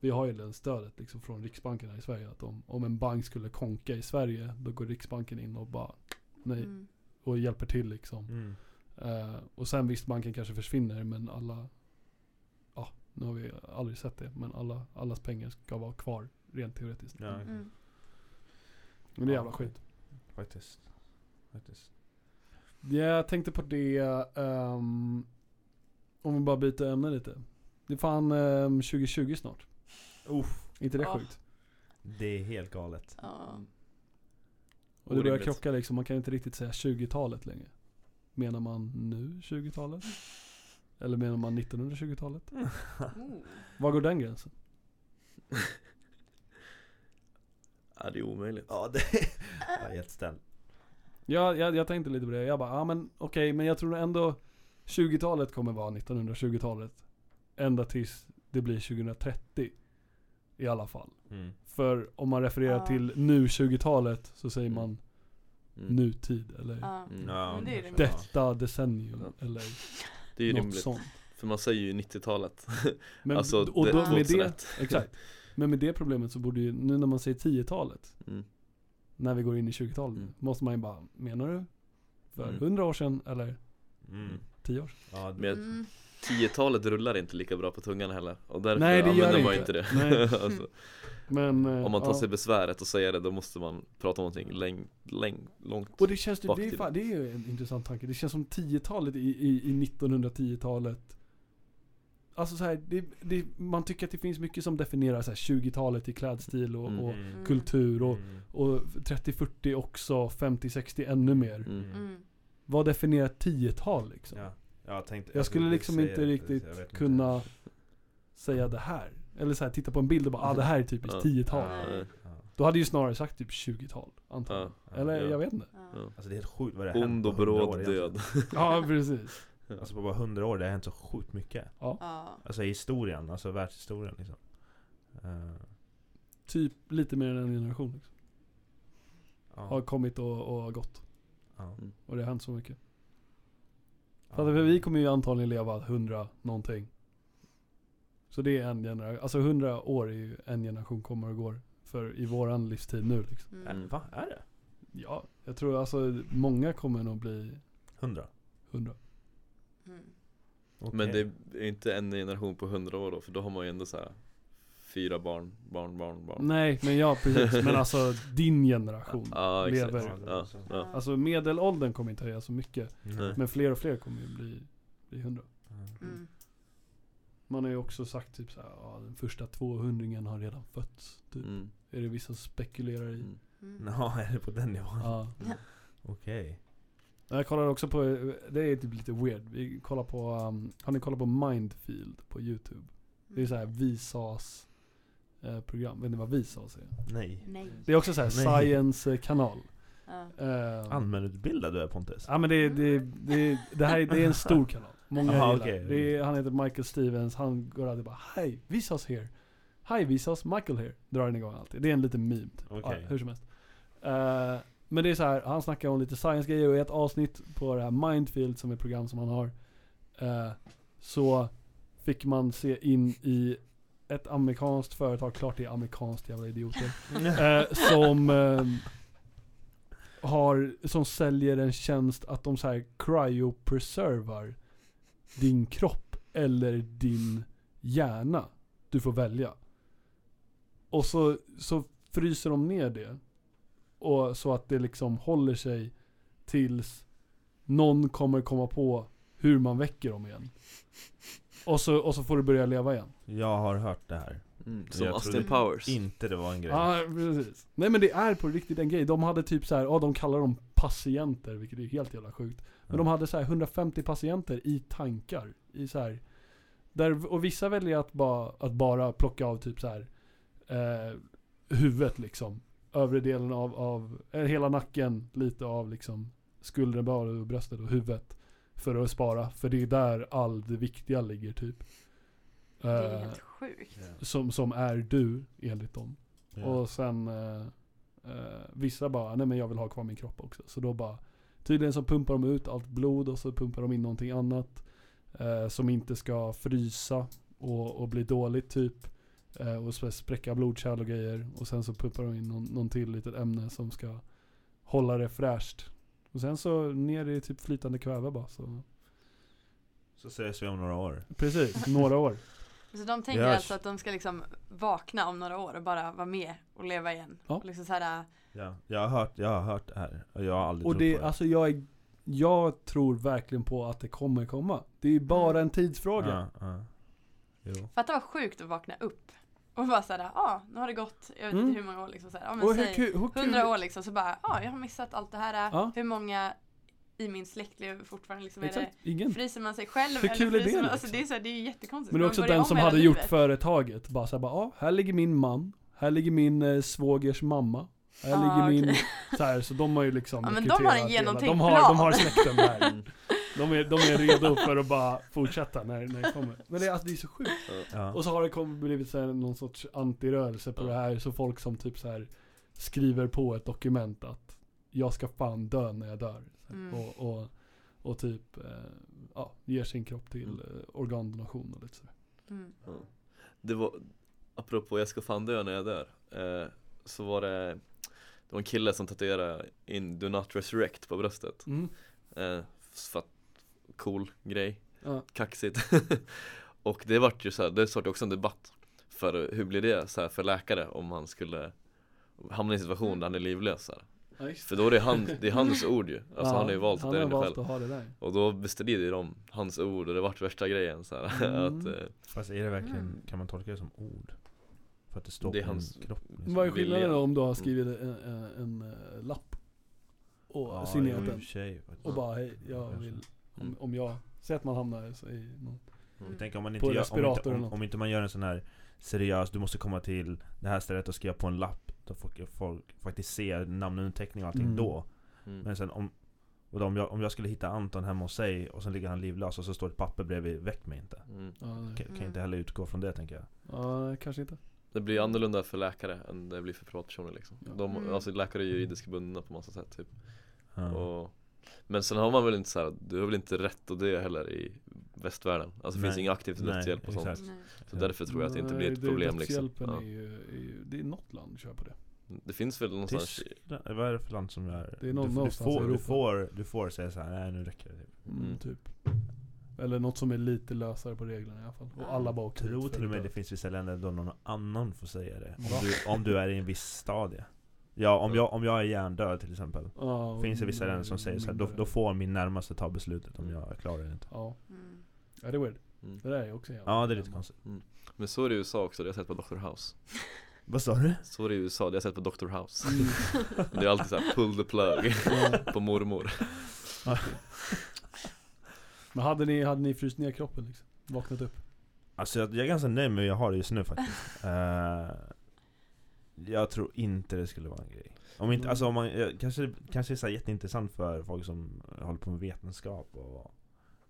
Vi har ju det stödet liksom från Riksbanken här i Sverige att om, om en bank skulle konka i Sverige, då går Riksbanken in och bara nej, Mm. Och hjälper till liksom. Mm. Eh, och sen visst, banken kanske försvinner men alla, ja, nu har vi aldrig sett det, men alla, allas pengar ska vara kvar rent teoretiskt. Ja, Mm. Men det är jävla skit. faktiskt. Faktiskt. Jag tänkte på det, ehm, om vi bara byter ämne lite. Det är fan ehm, 2020 snart. Uff, inte det Ja. sjukt? det är helt galet. Ja. Och det börjar krocka liksom, man kan inte riktigt säga 20-talet längre. Menar man nu 20-talet? Eller menar man 1920-talet? Oh. Var går den gränsen? Ja, det är omöjligt. Ja det är jätteställd. Ja, jag, jag tänkte lite på det. Jag bara, ja men okej, men jag tror ändå 20-talet kommer vara 1920-talet. Ända tills det blir 2030. I alla fall. Mm. För om man refererar Ja. till nu 20-talet så säger Mm. man Mm. nutid. Eller Ja. Mm. Ja, Men det detta decennium. Ja. Eller Det är ju något rimligt. sånt. För man säger ju 90-talet. Men, alltså, och då, med det, 2001. exakt. Men med det problemet så borde ju, nu när man säger 10-talet, Mm. när vi går in i 20-talet, Mm. måste man ju bara, menar du? För Mm. 100 år sedan eller Mm. 10 år sedan? Ja, Mm. 10-talet rullar inte lika bra på tungan heller. Och därför Nej, det använder det man inte. inte det. Nej. alltså, Men, eh, om man tar ja. sig besväret att säga det, då måste man prata om någonting läng, läng, långt. Och det känns, det, bak det, är fan, det är ju en intressant tanke. Det känns som 10-talet i, i, i 1910-talet. Alltså så här, det, det, man tycker att det finns mycket som definierar så här 20-talet i klädstil och, Mm. och Mm. kultur och, Mm. och 30-40 också, 50-60 ännu mer. Mm. Mm. Vad definierar 10-tal liksom? Ja. Jag, tänkte, Jag skulle tänkte liksom inte riktigt jag inte. kunna säga det här. Eller så här, titta på en bild och bara ah det här är typiskt Ja. 10-tal. Ja, Ja. ja. Då hade jag ju snarare sagt typ 20-tal, antagligen. Ja, Eller ja. jag vet inte. Alltså det är helt sjukt vad det har hänt Ond på och 100 år bråd egentligen. död. Ja, precis. Alltså på bara 100 år, det har hänt så sjukt mycket. Ja. Alltså i historien, alltså världshistorien liksom. Eh, Typ lite mer än en generation liksom. ja. Har kommit och, och gått. Ja. Och det har hänt så mycket. Ja. För att vi kommer ju antagligen leva 100 någonting. Så det är en generation. Alltså 100 år är ju en generation kommer och går. För i våran livstid nu liksom. Mm. va? Är det? Ja, jag tror alltså många kommer nog bli 100? 100. Mm. Okej. Men det är inte en generation på 100 år då, för då har man ju ändå så här fyra barn, barn, barn, barn. Nej, men ja precis. Men alltså din generation Ja, lever. Ja, Ja, så. ja. Alltså medelåldern kommer inte höja så mycket. Nej. Men fler och fler kommer ju bli, bli 100. Mm. Man har ju också sagt typ såhär, ja den första 200 har redan fötts. Typ. Mm. Är det vissa som spekulerar i. Mm. Mm. Ja, är det på den nivån? Ja. Okej. Jag kollar också på, det är typ lite weird. Vi kollar på, um, har ni kollat på Mindfield på YouTube? Det är så här Visas eh, program. Vet ni vad Visas är? Nej. Nej. Det är också så här Nej. science eh, kanal. Ja. Eh, Allmänutbildad du är Pontus? Ja men det, det, det, det här är, det är en stor kanal. Många Aha, gillar. okej. det. är, Han heter Michael Stevens, han går alltid bara Hej, Visas here. Hi Visas, Michael here. Drar den igång alltid. Det är en liten meme typ. Okej. Ja, hur som helst. Eh, men det är så här, han snackar om lite science-grejer och i ett avsnitt på det här Mindfield som är ett program som han har. eh, så fick man se in i ett amerikanskt företag, klart det är amerikanskt jävla idioter. eh, som eh, har, som säljer en tjänst att de så här cryopreservar din kropp eller din hjärna. Du får välja. Och så, så fryser de ner det. Och så att det liksom håller sig tills någon kommer komma på hur man väcker dem igen. Och så, och så får du börja leva igen. Jag har hört det här. Mm. Som Jag Austin Powers. Inte det var en grej. Ja, precis. Nej men det är på riktigt en grej. De hade typ så här, ja de kallar dem patienter, vilket är helt jävla sjukt. Men de hade så här 150 patienter i tankar. I så här, där, och vissa väljer att, bara att bara plocka av typ så här eh, huvudet liksom. Övre delen av, av eh, hela nacken, lite av liksom skulderna, bara bröstet och huvudet. För att spara. För det är där all det viktiga ligger typ. Det är Eh, helt sjukt. som, som är du enligt dem. Ja. Och sen eh, eh, vissa bara, nej men jag vill ha kvar min kropp också. Så då bara, tydligen så pumpar de ut allt blod och så pumpar de in någonting annat. Eh, som inte ska frysa och, och bli dåligt typ. Eh, och så spräcka blodkärl och grejer. Och sen så pumpar de in någon, någon till litet ämne som ska hålla det fräscht. Och sen så ner i typ flytande kväve bara. Så. Så ses vi om några år. Precis, några år. Så de tänker Görs. alltså att de ska liksom vakna om några år och bara vara med och leva igen. Ja. Och liksom så här, Ja, jag har hört, jag har hört det här. Och jag har aldrig Och trott det, på det. alltså jag är, jag tror verkligen på att det kommer komma. Det är ju bara en tidsfråga. Ja, ja. Jo. fatta vad sjukt att vakna upp. Och bara såhär, ja ah, nu har det gått, jag vet Mm. inte hur många år liksom såhär, ja men Och hur säg hur hundra år liksom, så bara, ja ah, jag har missat allt det här. Ja. Hur många i min släkt lever fortfarande liksom? Exakt, det, ingen. fryser man sig själv? Hur kul är det man, alltså liksom? det är, så här, det är ju jättekonstigt. Men det är också den om som hade gjort livet. företaget. Bara såhär bara, ja, här ligger min man. Här ligger min eh, svågers mamma. Här Ah, ligger min, okej. så, här, så de har ju liksom Ja, men de har en genomtänkt de har, plan. de har släkten där. De är, de är redo för att bara fortsätta när, när det kommer. Men det, är- alltså, det är så sjukt. Ja. Och så har det kommit, blivit så här, någon sorts antirörelse på Ja. det här. Så folk som typ så här skriver på ett dokument att jag ska fan dö när jag dör. Så här, Mm. Och, och, och typ eh, ja, ger sin kropp till Mm. eh, organdonation och lite sådär. Mm. Ja. Det var, apropå jag ska fan dö när jag dör eh, Så var det Det var en kille som tatuerade in Do Not Resurrect på bröstet Mm. eh, För att Cool grej, Ja. kaxigt Och det vart ju så här, det startade också en debatt För hur blir det så här för läkare om han skulle Hamna i en situation där han är livlös. Ja, För då är det, han, det är hans ord ju Alltså Ja, han har ju valt att har in valt själv ha det där. Och då bestrider de hans ord och det vart värsta grejen så här, Mm. att eh, Fast är det verkligen, Mm. kan man tolka det som ord? För att det står Det är på hans- kropp? liksom. Vad är skillnaden då om du har skrivit en, en, en eh, lapp och Ja, signerat den och bara hej, jag Kanske. vill, om, Mm. om jag, säg att man hamnar i någon, mm. Tänker om man På inte, gör, om, respirator inte, eller om, något. om inte man gör en sån här seriös, du måste komma till det här stället och skriva på en lapp Då folk, folk faktiskt ser namnunderteckning och allting Mm. då Mm. Men sen om och då om, jag, om jag skulle hitta Anton hemma hos sig och sen ligger han livlös och så står ett papper bredvid, väck mig inte Mm. nej. Kan, kan inte heller utgå från det tänker jag ja, nej, kanske inte. Det blir annorlunda för läkare än det blir för privatpersoner liksom. Ja. De, Mm. alltså läkare är juridiskt bundna på massa sätt typ. ja. Och, men sen har man väl inte så här, du har väl inte rätt att dö heller i västvärlden. Alltså det finns aktivt Nej, dödshjälp och sånt. exakt. Så därför tror jag att det inte blir ett problem liksom. Ja. är, ju, är ju, det är något land som kör på det. Det finns väl någonstans Tyskland, vad är det för land som är? Det är någon- du, du, får, du, får, du får säga såhär, nej nu räcker det typ. Mm, Mm. typ. Eller något som är lite lösare på reglerna i alla fall. Och alla bara Jag åker tror dit till och med det finns vissa länder där någon annan får säga det Om, du, om du är i en viss stadie Ja, om jag, om jag är hjärndöd till exempel och- Finns det vissa länder som säger så här, då, då får min närmaste ta beslutet om jag är klar eller inte Ja, Mm. ja det är weird. Mm. Det där är också jävligt Ja det är lite konstigt Men så är det i USA också, det har jag sett på Dr. House Vad sa du? Så är det i USA, det har jag sett på Dr. House Mm. Det är alltid såhär pull the plug på mormor Men hade ni, hade ni fryst ner kroppen liksom? Vaknat upp? Alltså jag, jag är ganska nöjd med hur jag har det just nu faktiskt Eh, Jag tror inte det skulle vara en grej om inte, alltså om man, kanske, kanske är så jätteintressant för folk som håller på med vetenskap och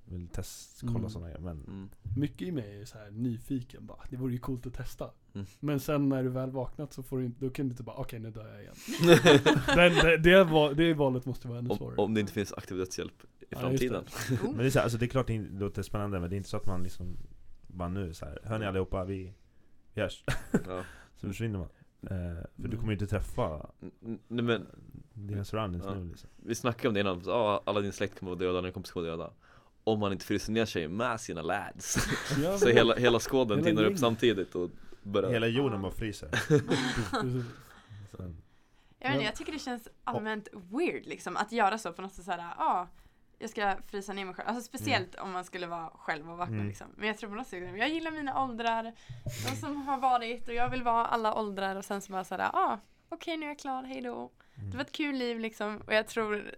vill test, kolla Mm. sådana grejer men mm. Mycket i mig är så här nyfiken bara. Det vore ju coolt att testa. Mm. Men sen när du väl vaknat så får du inte, då kan du inte bara okej nu dör jag igen. Men det, det, det valet måste vara ännu om, svårare. om det inte finns aktiv dödshjälp i Ja, framtiden Oh. Men det är, så här, alltså det är klart det låter spännande men det är inte så att man liksom Bara nu så här, hör ni allihopa, vi, vi hörs ja. Så försvinner man För du Mm. kommer ju inte träffa Nej men dina surroundings Ja. nu liksom. Vi snackade om det innan, ja, alla din släkt kommer att döda, dina kompisar kommer att döda. Om man inte fryser ner sig med sina lads. Ja, Så hela, hela skåden Hela tinnar upp samtidigt och börjar Hela jorden bara fryser. Jag, vet inte, jag tycker det känns allmänt weird liksom att göra så på något sätt såhär, ja jag ska frysa ner mig själv. Alltså speciellt om man skulle vara själv och vakna Mm. liksom. Men jag tror på något sätt, jag gillar mina åldrar, de som har varit och jag vill vara alla åldrar och sen så bara såhär, ja okej nu är jag klar, hejdå. mm. Det var ett kul liv liksom och jag tror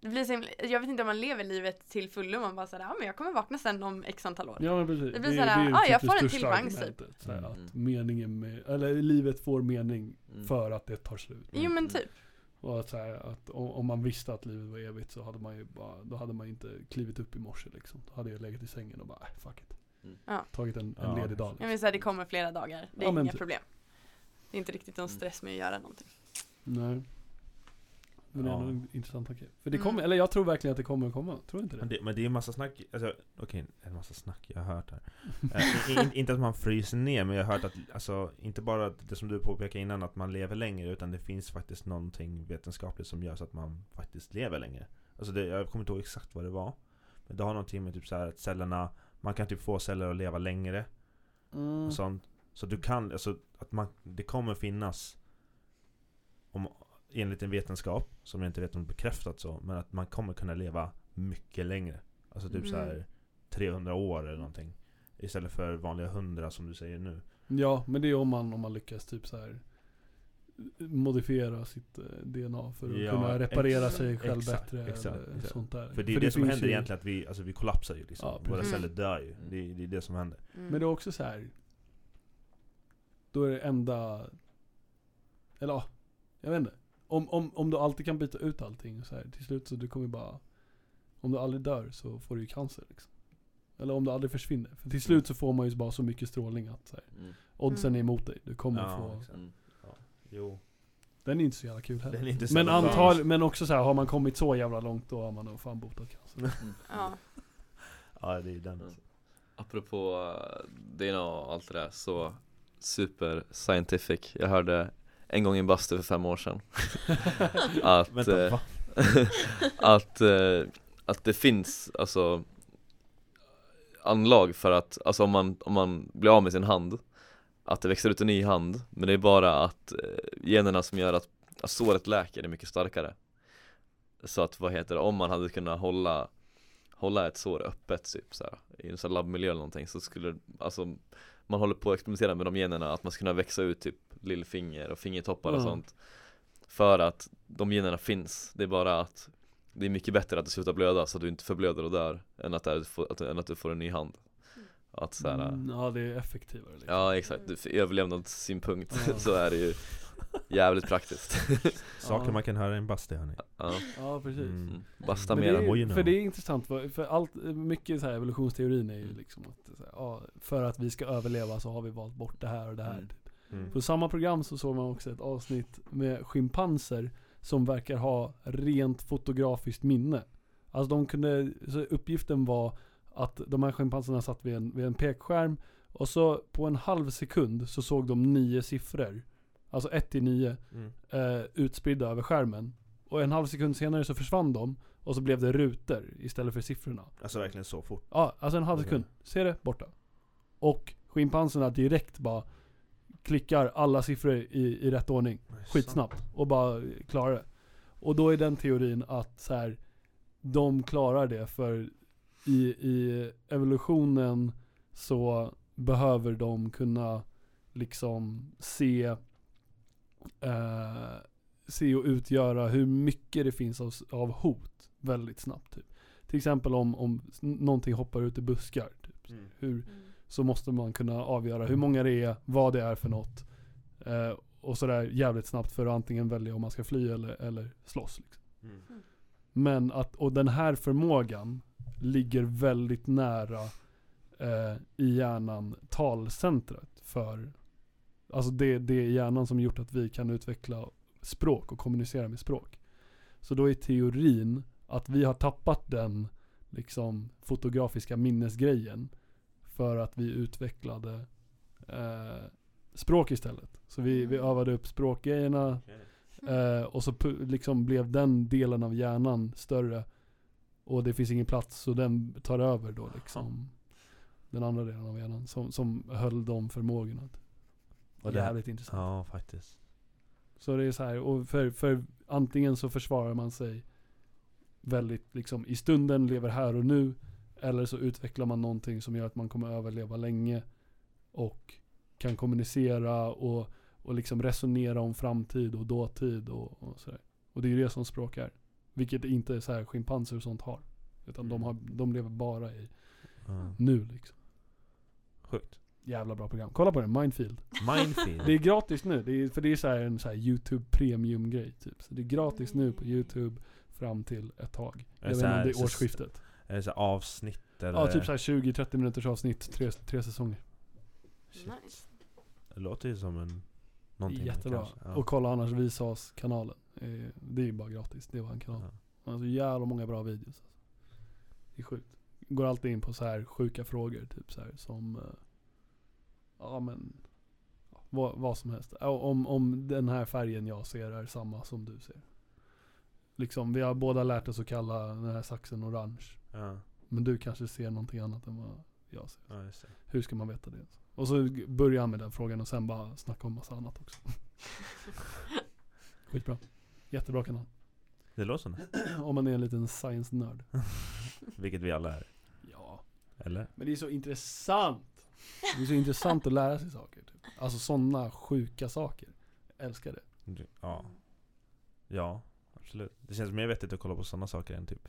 det blir så himla, jag vet inte om man lever livet till fullo om man bara såhär, ja men jag kommer vakna sen om x antal år. Ja men precis. Det blir är- såhär, är ah, jag det får en till chans, typ. såhär, Mm. Att meningen med, eller livet får mening Mm. för att det tar slut. Jo men typ. Och att, så här, att om, om man visste att livet var evigt så hade man ju bara, då hade man inte klivit upp i morse liksom. Då hade jag legat i sängen och bara, äh, fuck it. Mm. Ja. Tagit en, en Ja. ledig dag Jag liksom. vill säga det kommer flera dagar. Det är Ja, inga typ. problem. Det är inte riktigt någon Mm. stress med att göra någonting. Nej. Men det är Ja. nog en intressant tanke. För det Mm. kommer, eller jag tror verkligen att det kommer att komma. Tror du inte Men det? det, men det är en massa snack, alltså, okej, en massa snack jag har hört här. In, inte att man fryser ner, men jag har hört att, alltså, inte bara att det som du påpekade innan, att man lever längre, utan det finns faktiskt någonting vetenskapligt som gör så att man faktiskt lever längre. Alltså det, jag kommer inte ihåg exakt vad det var. Men det har någonting med typ så här att cellerna, man kan typ få celler att leva längre Mm. och sånt. Så du kan, alltså att man, det kommer finnas om, enligt en vetenskap, som jag inte vet om det är bekräftat så, men att man kommer kunna leva mycket längre. Alltså typ så här Mm. 300 år eller någonting. Istället för vanliga 100 som du säger nu. Ja, men det är om man, om man lyckas typ så här modifiera sitt eh, DNA för att Ja, kunna reparera ex- sig själv exakt, bättre exakt, eller exakt. sånt där. För det är det, som finns händer ju- egentligen, att vi, alltså vi kollapsar ju liksom. Ja, Våra celler dör ju. Det, är- det är det som händer. Mm. Men det är också så här. Då är det enda, eller ja, jag vet inte. Om, om, om du alltid kan byta ut allting så här, till slut så du kommer bara, om du aldrig dör så får du ju cancer liksom. Eller om du aldrig försvinner. För till slut så får man ju bara så mycket strålning att så här, Mm. oddsen Mm. är emot dig. Du kommer Ja, få, exakt. Mm. Jo. den är inte så jävla kul heller. Men antal, men också så här, har man kommit så jävla långt då har man nog fan botat cancer. Ja. Ja, det är den. Mm. Apropå uh, DNA och allt det där så super scientific Jag hörde en gång i en bastu för fem år sedan. Att, Vänta, eh, att, eh, att det finns alltså anlag för att, alltså om man, om man blir av med sin hand att det växer ut en ny hand men det är bara att eh, generna som gör att, att såret läker är mycket starkare. Så att vad heter det, om man hade kunnat hålla hålla ett sår öppet typ så här, i en sån labbmiljö eller någonting så skulle alltså man håller på att experimentera med de generna att man ska kunna växa ut typ lillfinger och fingertoppar och Mm. sånt för att de generna finns det är bara att det är mycket bättre att du slutar blöda så att du inte förblöder och dör än att, det är, få- att, än att du får en ny hand att så här, Mm, ja det är effektivare liksom. Ja exakt, Du- överlevnadssynpunkt Ja. så är det ju jävligt praktiskt Saker Ja. man kan höra i en bastu hörni. Ja, Ja precis. Mm. mm. basta you know. för det är intressant, för, allt, mycket så här evolutionsteorin är ju Mm. liksom att så här, ja, för att vi ska överleva så har vi valt bort det här och det här. Mm. Mm. På samma program så såg man också ett avsnitt med schimpanser som verkar ha rent fotografiskt minne. Alltså de kunde, så uppgiften var att de här schimpanserna satt vid en, vid en pekskärm och så på en halv sekund så såg de nio siffror. Alltså 1 till 9 Mm. eh, utspridda över skärmen. Och en halv sekund senare så försvann de och så blev det rutor istället för siffrorna. Alltså verkligen så fort. Ja, alltså en halv sekund. Ser det? Borta. Och schimpanserna direkt bara klickar alla siffror i, i rätt ordning. Skitsnabbt. Och bara klarar det. Och då är den teorin att så här, de klarar det för i, i evolutionen så behöver de kunna liksom se eh, se och utgöra hur mycket det finns av, av hot väldigt snabbt. Typ. Till exempel om, om någonting hoppar ut i buskar. Typ. Mm. Hur, Mm. så måste man kunna avgöra hur många det är, vad det är för något. Eh, och sådär jävligt snabbt för att antingen välja om man ska fly eller, eller slåss. Liksom. Mm. Men att, och den här förmågan ligger väldigt nära eh, i hjärnan talcentret för Alltså det, det är hjärnan som gjort att vi kan utveckla språk och kommunicera med språk. Så då är teorin att vi har tappat den liksom fotografiska minnesgrejen för att vi utvecklade eh, språk istället. Så vi, vi övade upp språkgrejerna Eh, och så liksom blev den delen av hjärnan större. Och det finns ingen plats så den tar över då liksom. Den andra delen av hjärnan som, som höll de förmågorna. Och det är jävligt intressant. Ja, faktiskt. Så det är så här, och för, för antingen så försvarar man sig väldigt liksom i stunden, lever här och nu. Eller så utvecklar man någonting som gör att man kommer överleva länge. Och kan kommunicera och, och liksom resonera om framtid och dåtid och, och sådär. Och det är ju det som språk är. Vilket inte så här schimpanser och sånt har. Utan de, Mm. har, de lever bara i Ja. nu liksom. Sjukt. Jävla bra program. Kolla på det, Mindfield. Mindfield. Det är gratis nu, det är, för det är så här en så här YouTube premium grej typ. Så det är gratis nu på YouTube fram till ett tag. Jag det vet så inte om det är årsskiftet. Är det så avsnitt eller? Ja, typ så här 20-30 minuters avsnitt, tre, tre säsonger. Shit. Nice. Det låter ju som en... Någonting Jättebra. kanske. Ja. Och kolla annars Visas kanalen. Det är ju bara gratis, det var en kanal. Ja. Han har så jävla många bra videos. Alltså. Det är sjukt. Går alltid in på så här sjuka frågor, typ så här som eh, Ja men vad, vad som helst. Om, om den här färgen jag ser är samma som du ser. Liksom, vi har båda lärt oss att kalla den här saxen orange. Ja, Men du kanske ser någonting annat än vad jag ser. ja. Hur ska man veta det? Och så börjar han med den frågan och sen bara snacka om massa annat också. Skitbra. Jättebra kanal. Det låter som. Om man är en liten science-nörd. Vilket vi alla är. Ja. Eller? Men det är så intressant. Det är så intressant att lära sig saker. Typ. Alltså sådana sjuka saker. Jag älskar det. Ja. Ja, absolut. Det känns mer vettigt att kolla på sådana saker än typ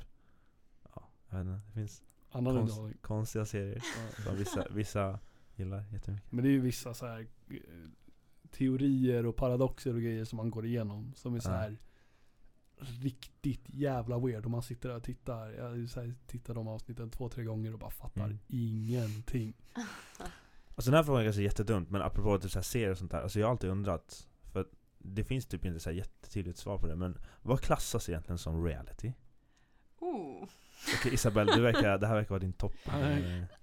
Ja, jag vet inte. Det finns Annan konst, konstiga serier Ja. som vissa, vissa gillar jättemycket. Men det är ju vissa så här eh, teorier och paradoxer och grejer som man går igenom. Som är så här riktigt jävla weird. Och man sitter där och tittar. Jag tittat de avsnitten två, tre gånger och bara fattar Mm. ingenting. Alltså den här frågan är kanske jättedumt, men apropå typ så här serier och sånt där. Alltså jag har alltid undrat, för att det finns typ inte så här jättetydligt svar på det, men vad klassas egentligen som reality? Oh. Okej Isabelle, du verkar, det här verkar vara din topp.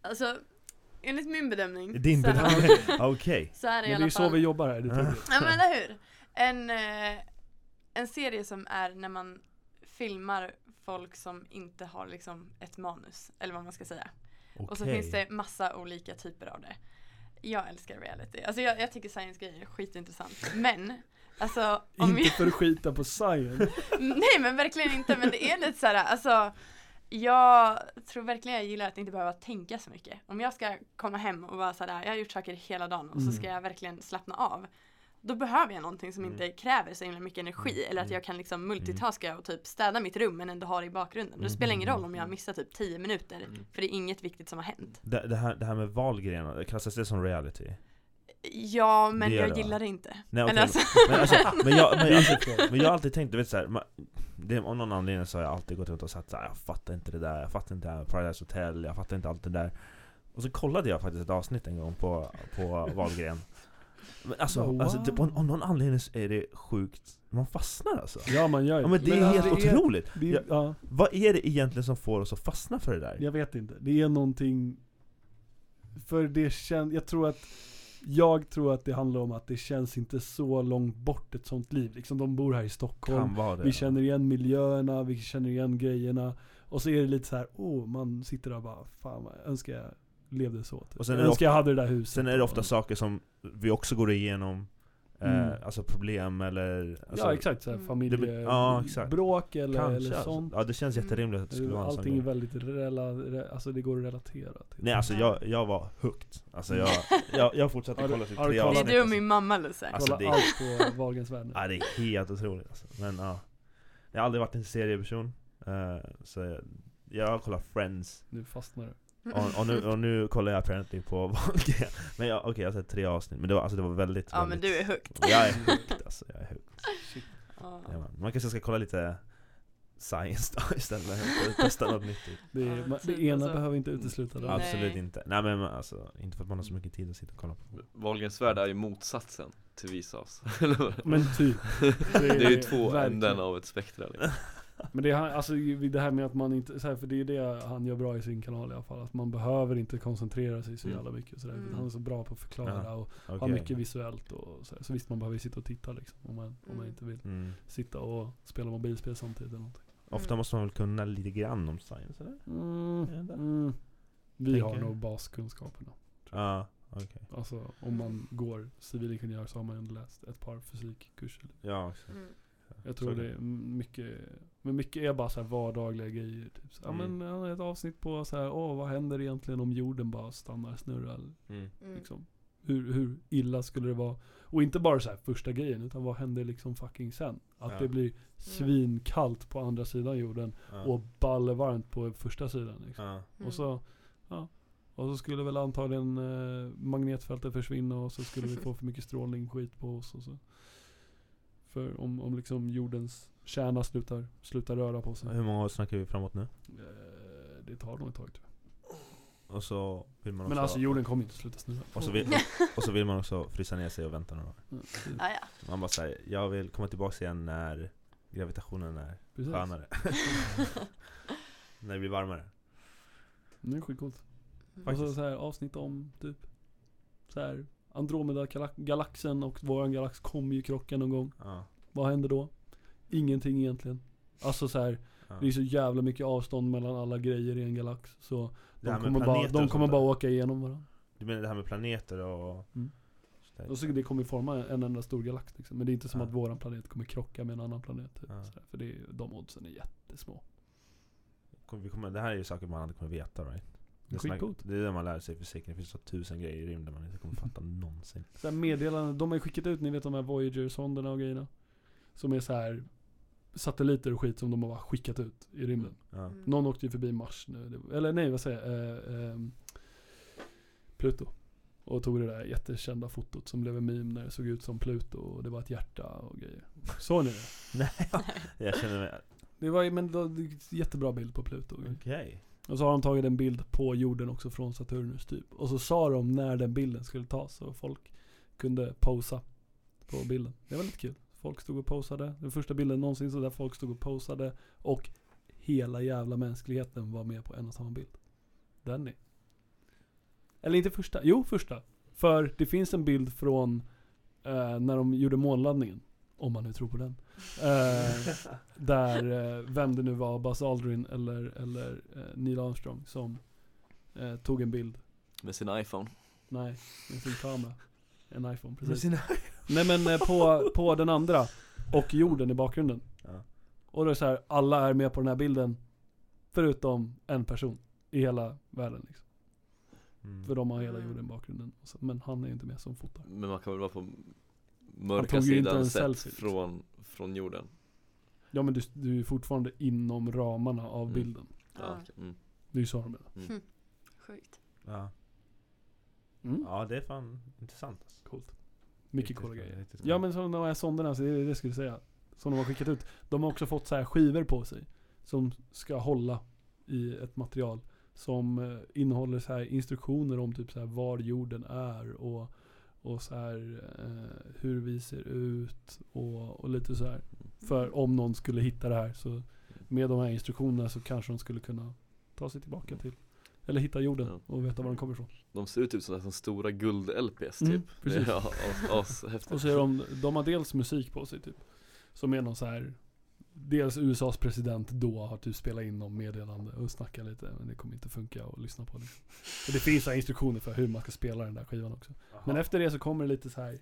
Alltså, enligt min bedömning. Din så- bedömning? Okej. Så är det i Men det är ju så vi jobbar här. Det är Ja. tydligt. Ja men eller hur. En, eh, en serie som är när man filmar folk som inte har liksom ett manus, eller vad man ska säga. Och så finns det massa olika typer av det. Jag älskar reality. Alltså jag, jag tycker science-grejer är skitintressant. Men, alltså om Inte jag, för att skita på science. Nej men verkligen inte, men det är lite såhär, alltså jag tror verkligen jag gillar att inte behöva tänka så mycket. Om jag ska komma hem och vara sådär, jag har gjort saker hela dagen och så ska Mm. jag verkligen slappna av. Då behöver jag någonting som Mm. inte kräver så himla mycket energi eller att Mm. jag kan liksom multitaska och typ städa mitt rum men ändå ha det i bakgrunden. Det spelar ingen roll om jag har missat typ 10 minuter Mm. för det är inget viktigt som har hänt. Det, det, här, det här med Wahlgren, klassas det som reality? Ja men Det jag det, gillar det inte. Nej, Eller alltså, Men, alltså, men, jag, men, alltså, så. men jag har alltid tänkt, du vet såhär, av någon anledning så har jag alltid gått runt och sagt såhär, jag fattar inte det där, jag fattar inte det här Paradise Hotel, jag fattar inte allt det där Och så kollade jag faktiskt ett avsnitt en gång på, på Wahlgren Men alltså, Wow. alltså det, av någon anledning så är det sjukt, man fastnar alltså Ja man gör ju Ja men det är Men helt alltså, det är- otroligt! Det är, Ja, ja, vad är det egentligen som får oss att fastna för det där? jag vet inte. Det är någonting För det känns, jag tror att Jag tror att det handlar om att det känns inte så långt bort ett sånt liv. Liksom de bor här i Stockholm. Det Vi känner igen miljöerna, vi känner igen grejerna. Och så är det lite så här, oh, man sitter där och bara, fan vad önskar jag levde så. Typ. Och sen jag är det önskar jag hade det där huset. Sen är det ofta och- saker som vi också går igenom Mm. eh, Alltså problem eller alltså, ja exakt, så här, Mm. familje, Ja, eller, Kanske eller alltså. sånt. Ja det känns Mm. jätterimligt att det skulle vara en sån Allting är väldigt rela, re, alltså det går att relatera till. Nej alltså jag, jag var hooked Alltså jag, jag, jag fortsatte kolla typ tre kollat- det är avsnitt du och alltså. min mamma Lusse. Alltså, Kolla det- allt på Wahlgrens värld. Ja det är helt otroligt alltså. Men ja Jag har aldrig varit en serieperson eh, Så jag, jag har kollat Friends Nu fastnar du. Och, och, nu, och nu kollar jag apparently på Wahlgren Men jag, okej jag har sett tre avsnitt Men det var, alltså, det var väldigt Ja men väldigt, du är hooked. Jag är hooked alltså, jag är hooked Shit. Ja. ja, man. man kanske ska kolla lite Science då istället testa något nytt Det, är, man, typ det ena alltså. behöver inte utesluta det. Absolut inte, nej men alltså, inte för att man har så mycket tid att sitta och kolla på Wahlgrens värld är ju motsatsen till Visas? Men typ. Det är ju två verkligen. änden av ett spektra liksom. Men det, är, alltså, det här med att man inte, så här, för det är det han gör bra i sin kanal i alla fall. Att man behöver inte koncentrera sig så Mm. jävla mycket. och Sådär. Mm. Han är så bra på att förklara Ja, och Okej. ha mycket visuellt. Och så, så visst man behöver ju sitta och titta liksom. Om man, om man Mm. inte vill mm. sitta och spela mobilspel samtidigt eller någonting. Ofta måste man väl kunna lite grann om science eller? Mm. Mm. Vi Tänker har nog baskunskaperna. Ja, okej Alltså om man går civilingenjör så har man ju läst ett par fysikkurser. Ja, exakt Mm. Jag tror Så det är mycket, men mycket är bara så här vardagliga grejer. Typ. Så, ja, Mm. men han har ett avsnitt på så här, åh vad händer egentligen om jorden bara stannar snurra? mm. Mm. Liksom. Hur, hur illa skulle det vara? Och inte bara så här första grejen, utan vad händer liksom fucking sen? Att Ja. det blir svinkallt på andra sidan jorden ja. och ballevarmt på första sidan. Liksom. ja. Mm. Och så, ja. Och så skulle väl antagligen eh, magnetfältet försvinna och så skulle vi få för mycket strålning skit på oss och så. För om, om liksom jordens kärna slutar, slutar röra på sig. Hur många år snackar vi framåt nu? Eh, det tar nog ett tag tror jag. Och så vill man också Men alltså jorden kommer inte sluta snurra. och, så vill, och så vill man också frysa ner sig och vänta några år Ah, ja. Man bara säger, jag vill komma tillbaka igen när gravitationen är Precis. skönare När det blir varmare Det är skitcoolt. Och Faktiskt. så, så här avsnitt om typ så här Andromeda gala- galaxen och våran galax kommer ju krocka någon gång. Ja, Vad händer då? Ingenting egentligen. Alltså så här, ja. det är så jävla mycket avstånd mellan alla grejer i en galax. Så de kommer, bara, de kommer bara åka igenom varandra. Du menar det här med planeter och... Mm. Och så det kommer forma en enda stor galax liksom. Men det är inte som Ja. att våran planet kommer krocka med en annan planet. Typ. Ja. Så här, för det, är- de oddsen är jättesmå. Kommer- vi kommer, det här är ju saker man aldrig kommer veta right? Det är snack- skitcoolt. Det är det man lär sig i fysiken, det finns så tusen grejer i rymden man inte kommer fatta någonsin Så här meddelanden, de har ju skickat ut, ni vet de här Voyager-sonderna och grejerna. Som är så här satelliter och skit som de har bara skickat ut i rymden. Mm. Någon åkte ju förbi Mars nu, eller nej vad säger jag? Eh, ehm, Pluto. Och tog det där jättekända fotot som blev en meme när det såg ut som Pluto och det var ett hjärta och grejer. Såg ni det? Nej, jag känner mig... Det var ju, men det var en jättebra bild på Pluto. och grejer. Och så har de tagit en bild på jorden också från Saturnus typ. Och så sa de när den bilden skulle tas så folk kunde posa på bilden. Det var lite kul. Folk stod och posade. Den första bilden någonsin så där folk stod och posade. Och hela jävla mänskligheten var med på en och samma bild. Den är. Eller inte första. Jo, första. För det finns en bild från eh, när de gjorde månlandningen. Om man nu tror på den. Eh, där, eh, vem det nu var, Buzz Aldrin eller, eller eh, Neil Armstrong som eh, tog en bild. Med sin iPhone Nej, med sin kamera. En iPhone, Med precis. sina... Nej men eh, på, på den andra. Och jorden i bakgrunden. Ja. Och då är det så här, alla är med på den här bilden. Förutom en person i hela världen liksom. Mm. För de har hela Mm. jorden i bakgrunden. Men han är ju inte med som fotar. Men man kan väl vara på mörka tog ju inte sidan en sett selfie, liksom. från, från jorden Ja men du, du är fortfarande inom ramarna av Mm. bilden. Ja, mm. Det är ju så de menar. Mm. Sjukt. Ja. Mm. ja, det är fan intressant alltså. Coolt. Mycket coola grejer. Ja men som de här sonderna, så det är det jag skulle säga. Som de har skickat ut. De har också fått så här skivor på sig. Som ska hålla i ett material. Som eh, innehåller så här instruktioner om typ så här var jorden är och, och så här eh, hur vi ser ut och, och lite så här. För om någon skulle hitta det här så med de här instruktionerna så kanske de skulle kunna ta sig tillbaka till eller hitta jorden Ja. och veta var den kommer ifrån. De ser ut typ som, som stora guld-LPs Mm, typ precis. Det är as- ashäftigt Och så är de, de har dels musik på sig typ. Som är någon så här Dels USAs president då har typ spelat in någon meddelande och snackat lite men det kommer inte funka att lyssna på det. Och det finns så instruktioner för hur man ska spela den där skivan också. Men Jaha. efter det så kommer det lite så här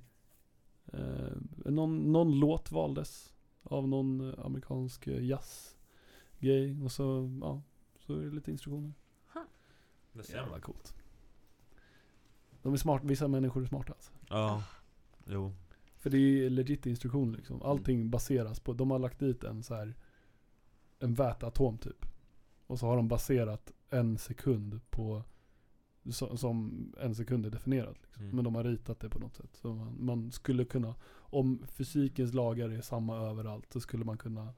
eh, någon, någon låt valdes av någon eh, amerikansk eh, jazzgrej och så, ja, så är det lite instruktioner. Det ser Jävla coolt. De är smart, vissa människor är smarta alltså. Ja, jo. För det är ju legit instruktioner liksom. Allting baseras på, de har lagt dit en så här en väteatom typ. Och så har de baserat en sekund på som en sekund är definierat. Liksom. Mm. Men de har ritat det på något sätt. Så man, man skulle kunna, om fysikens lagar är samma överallt så skulle man kunna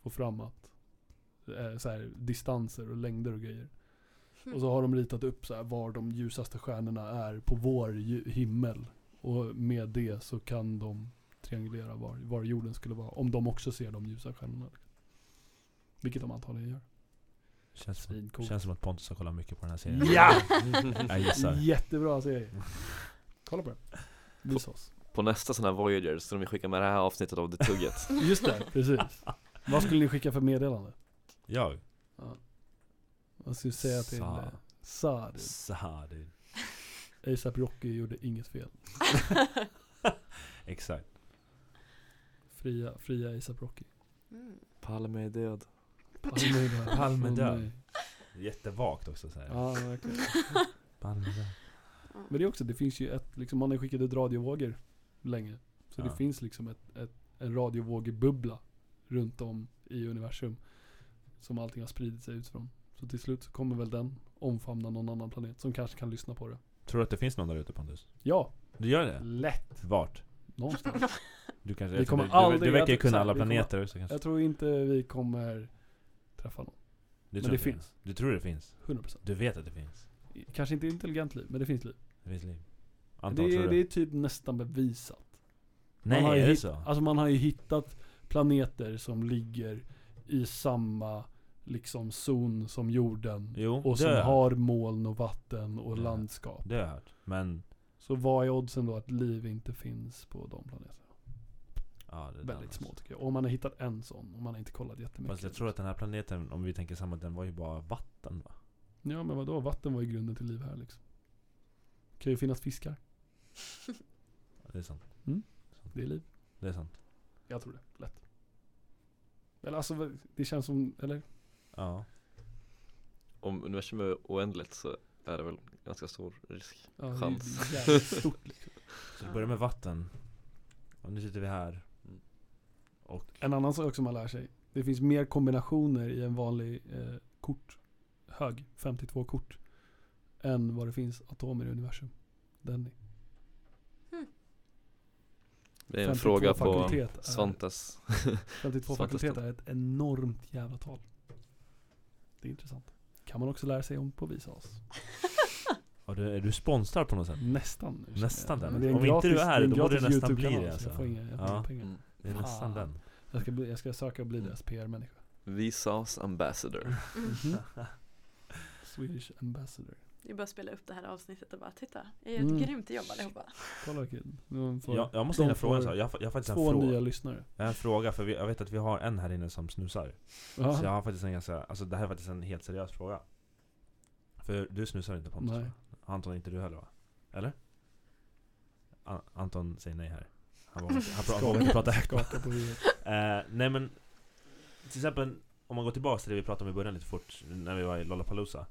få fram att eh, så här, distanser och längder och grejer. Och så har de ritat upp så här var de ljusaste stjärnorna är på vår himmel. Och med det så kan de triangulera var, var jorden skulle vara. Om de också ser de ljusa stjärnorna. Vilket de antagligen gör. Känns, som, känns som att Pontus har kollat mycket på den här serien Ja! Jag gissar Jättebra serie. Kolla på den. Visa oss. På nästa sån här Voyager så de vill skicka med det här avsnittet av The Tugget Just det, precis. Vad skulle ni skicka för meddelande? Jag? Vad skulle du säga till Sa. eh, Saad? ASAP Rocky gjorde inget fel. Exakt Fria, fria ASAP Rocky. Mm. Palme är död Palme är död. Palme död. Jättevagt också så här. Ja, verkligen. Palme död. Men det är också, det finns ju ett, liksom man har skickat ut radiovågor länge. Så Ja. det finns liksom ett, ett, en radiovågebubbla runt om i universum. Som allting har spridit sig ut från. Så till slut så kommer väl den omfamna någon annan planet som kanske kan lyssna på det. Tror du att det finns någon där ute Pontus? Ja, Du gör det? lätt. Vart? Någonstans. Du kanske, Vi kommer du, aldrig- du, du verkar ju jag- kunna alla vi kommer- planeter så kanske. Jag tror inte vi kommer träffa någon. Du men tror det finns. Du tror det finns? 100%. Du vet att det finns? Kanske inte intelligent liv, men det finns liv. Det finns liv? Det Antal, tror är, du? det är typ nästan bevisat. Nej, man har ju är det hitt- så? Alltså man har ju hittat planeter som ligger i samma liksom zon som jorden. Jo, Och det som har moln och vatten och Ja. landskap. Det har jag hört. Men, Så vad är oddsen då att liv inte finns på de planeterna? ja det är Väldigt små tycker jag. Och man har hittat en sån och man har inte kollat jättemycket. Fast jag tror att den här planeten, om vi tänker samma, den var ju bara vatten va? Ja men vadå, vatten var ju grunden till liv här liksom. Det kan ju finnas fiskar. Ja, Det är sant. Det är liv. Det är sant. Jag tror det. Lätt. Eller alltså det känns som, eller? Ja. Om universum är oändligt så är det väl ganska stor risk. Ja, det Chans. är jävligt stort liksom. Så vi börjar med vatten. Och nu sitter vi här. Och, En annan sak som man lär sig. Det finns mer kombinationer i en vanlig eh, korthög, 52 kort. Än vad det finns atomer i universum. Den Det är en 52 fråga på fakultet är- Svantes 52 Svantestorp. fakulteter är ett enormt jävla tal. Det är intressant. Kan man också lära sig om på Visas. och du, är du sponsrad på något sätt? Nästan. Nästan den. Om inte du gratis- är, det då borde gratis det nästan bli det, så alltså. Jag får inga, jag får Ja. pengar. mm. Det är nästan Fan. den. Jag ska, bli, jag ska söka och bli Mm. deras PR-människa. Visas ambassador Mhm. Swedish ambassador. Det är bara att spela upp det här avsnittet och bara titta, jag gör ett Mm. grymt jobb allihopa. Kolla vilken. Jag, jag måste ställa en fråga. Jag, har- jag har faktiskt en två fråga. nya lyssnare. Jag har en fråga, för vi, jag vet att vi har en här inne som snusar. Ja. Så jag har faktiskt en ganska, alltså det här är faktiskt en helt seriös fråga. För du snusar inte Pontus Nej. va? Anton inte du heller va? Eller? An- Anton säger nej här. Han vågar inte, prata högt. Huvudet. Eh, nej men, till exempel om man går tillbaka till det vi pratade om i början lite fort, när vi var i Lollapalooza.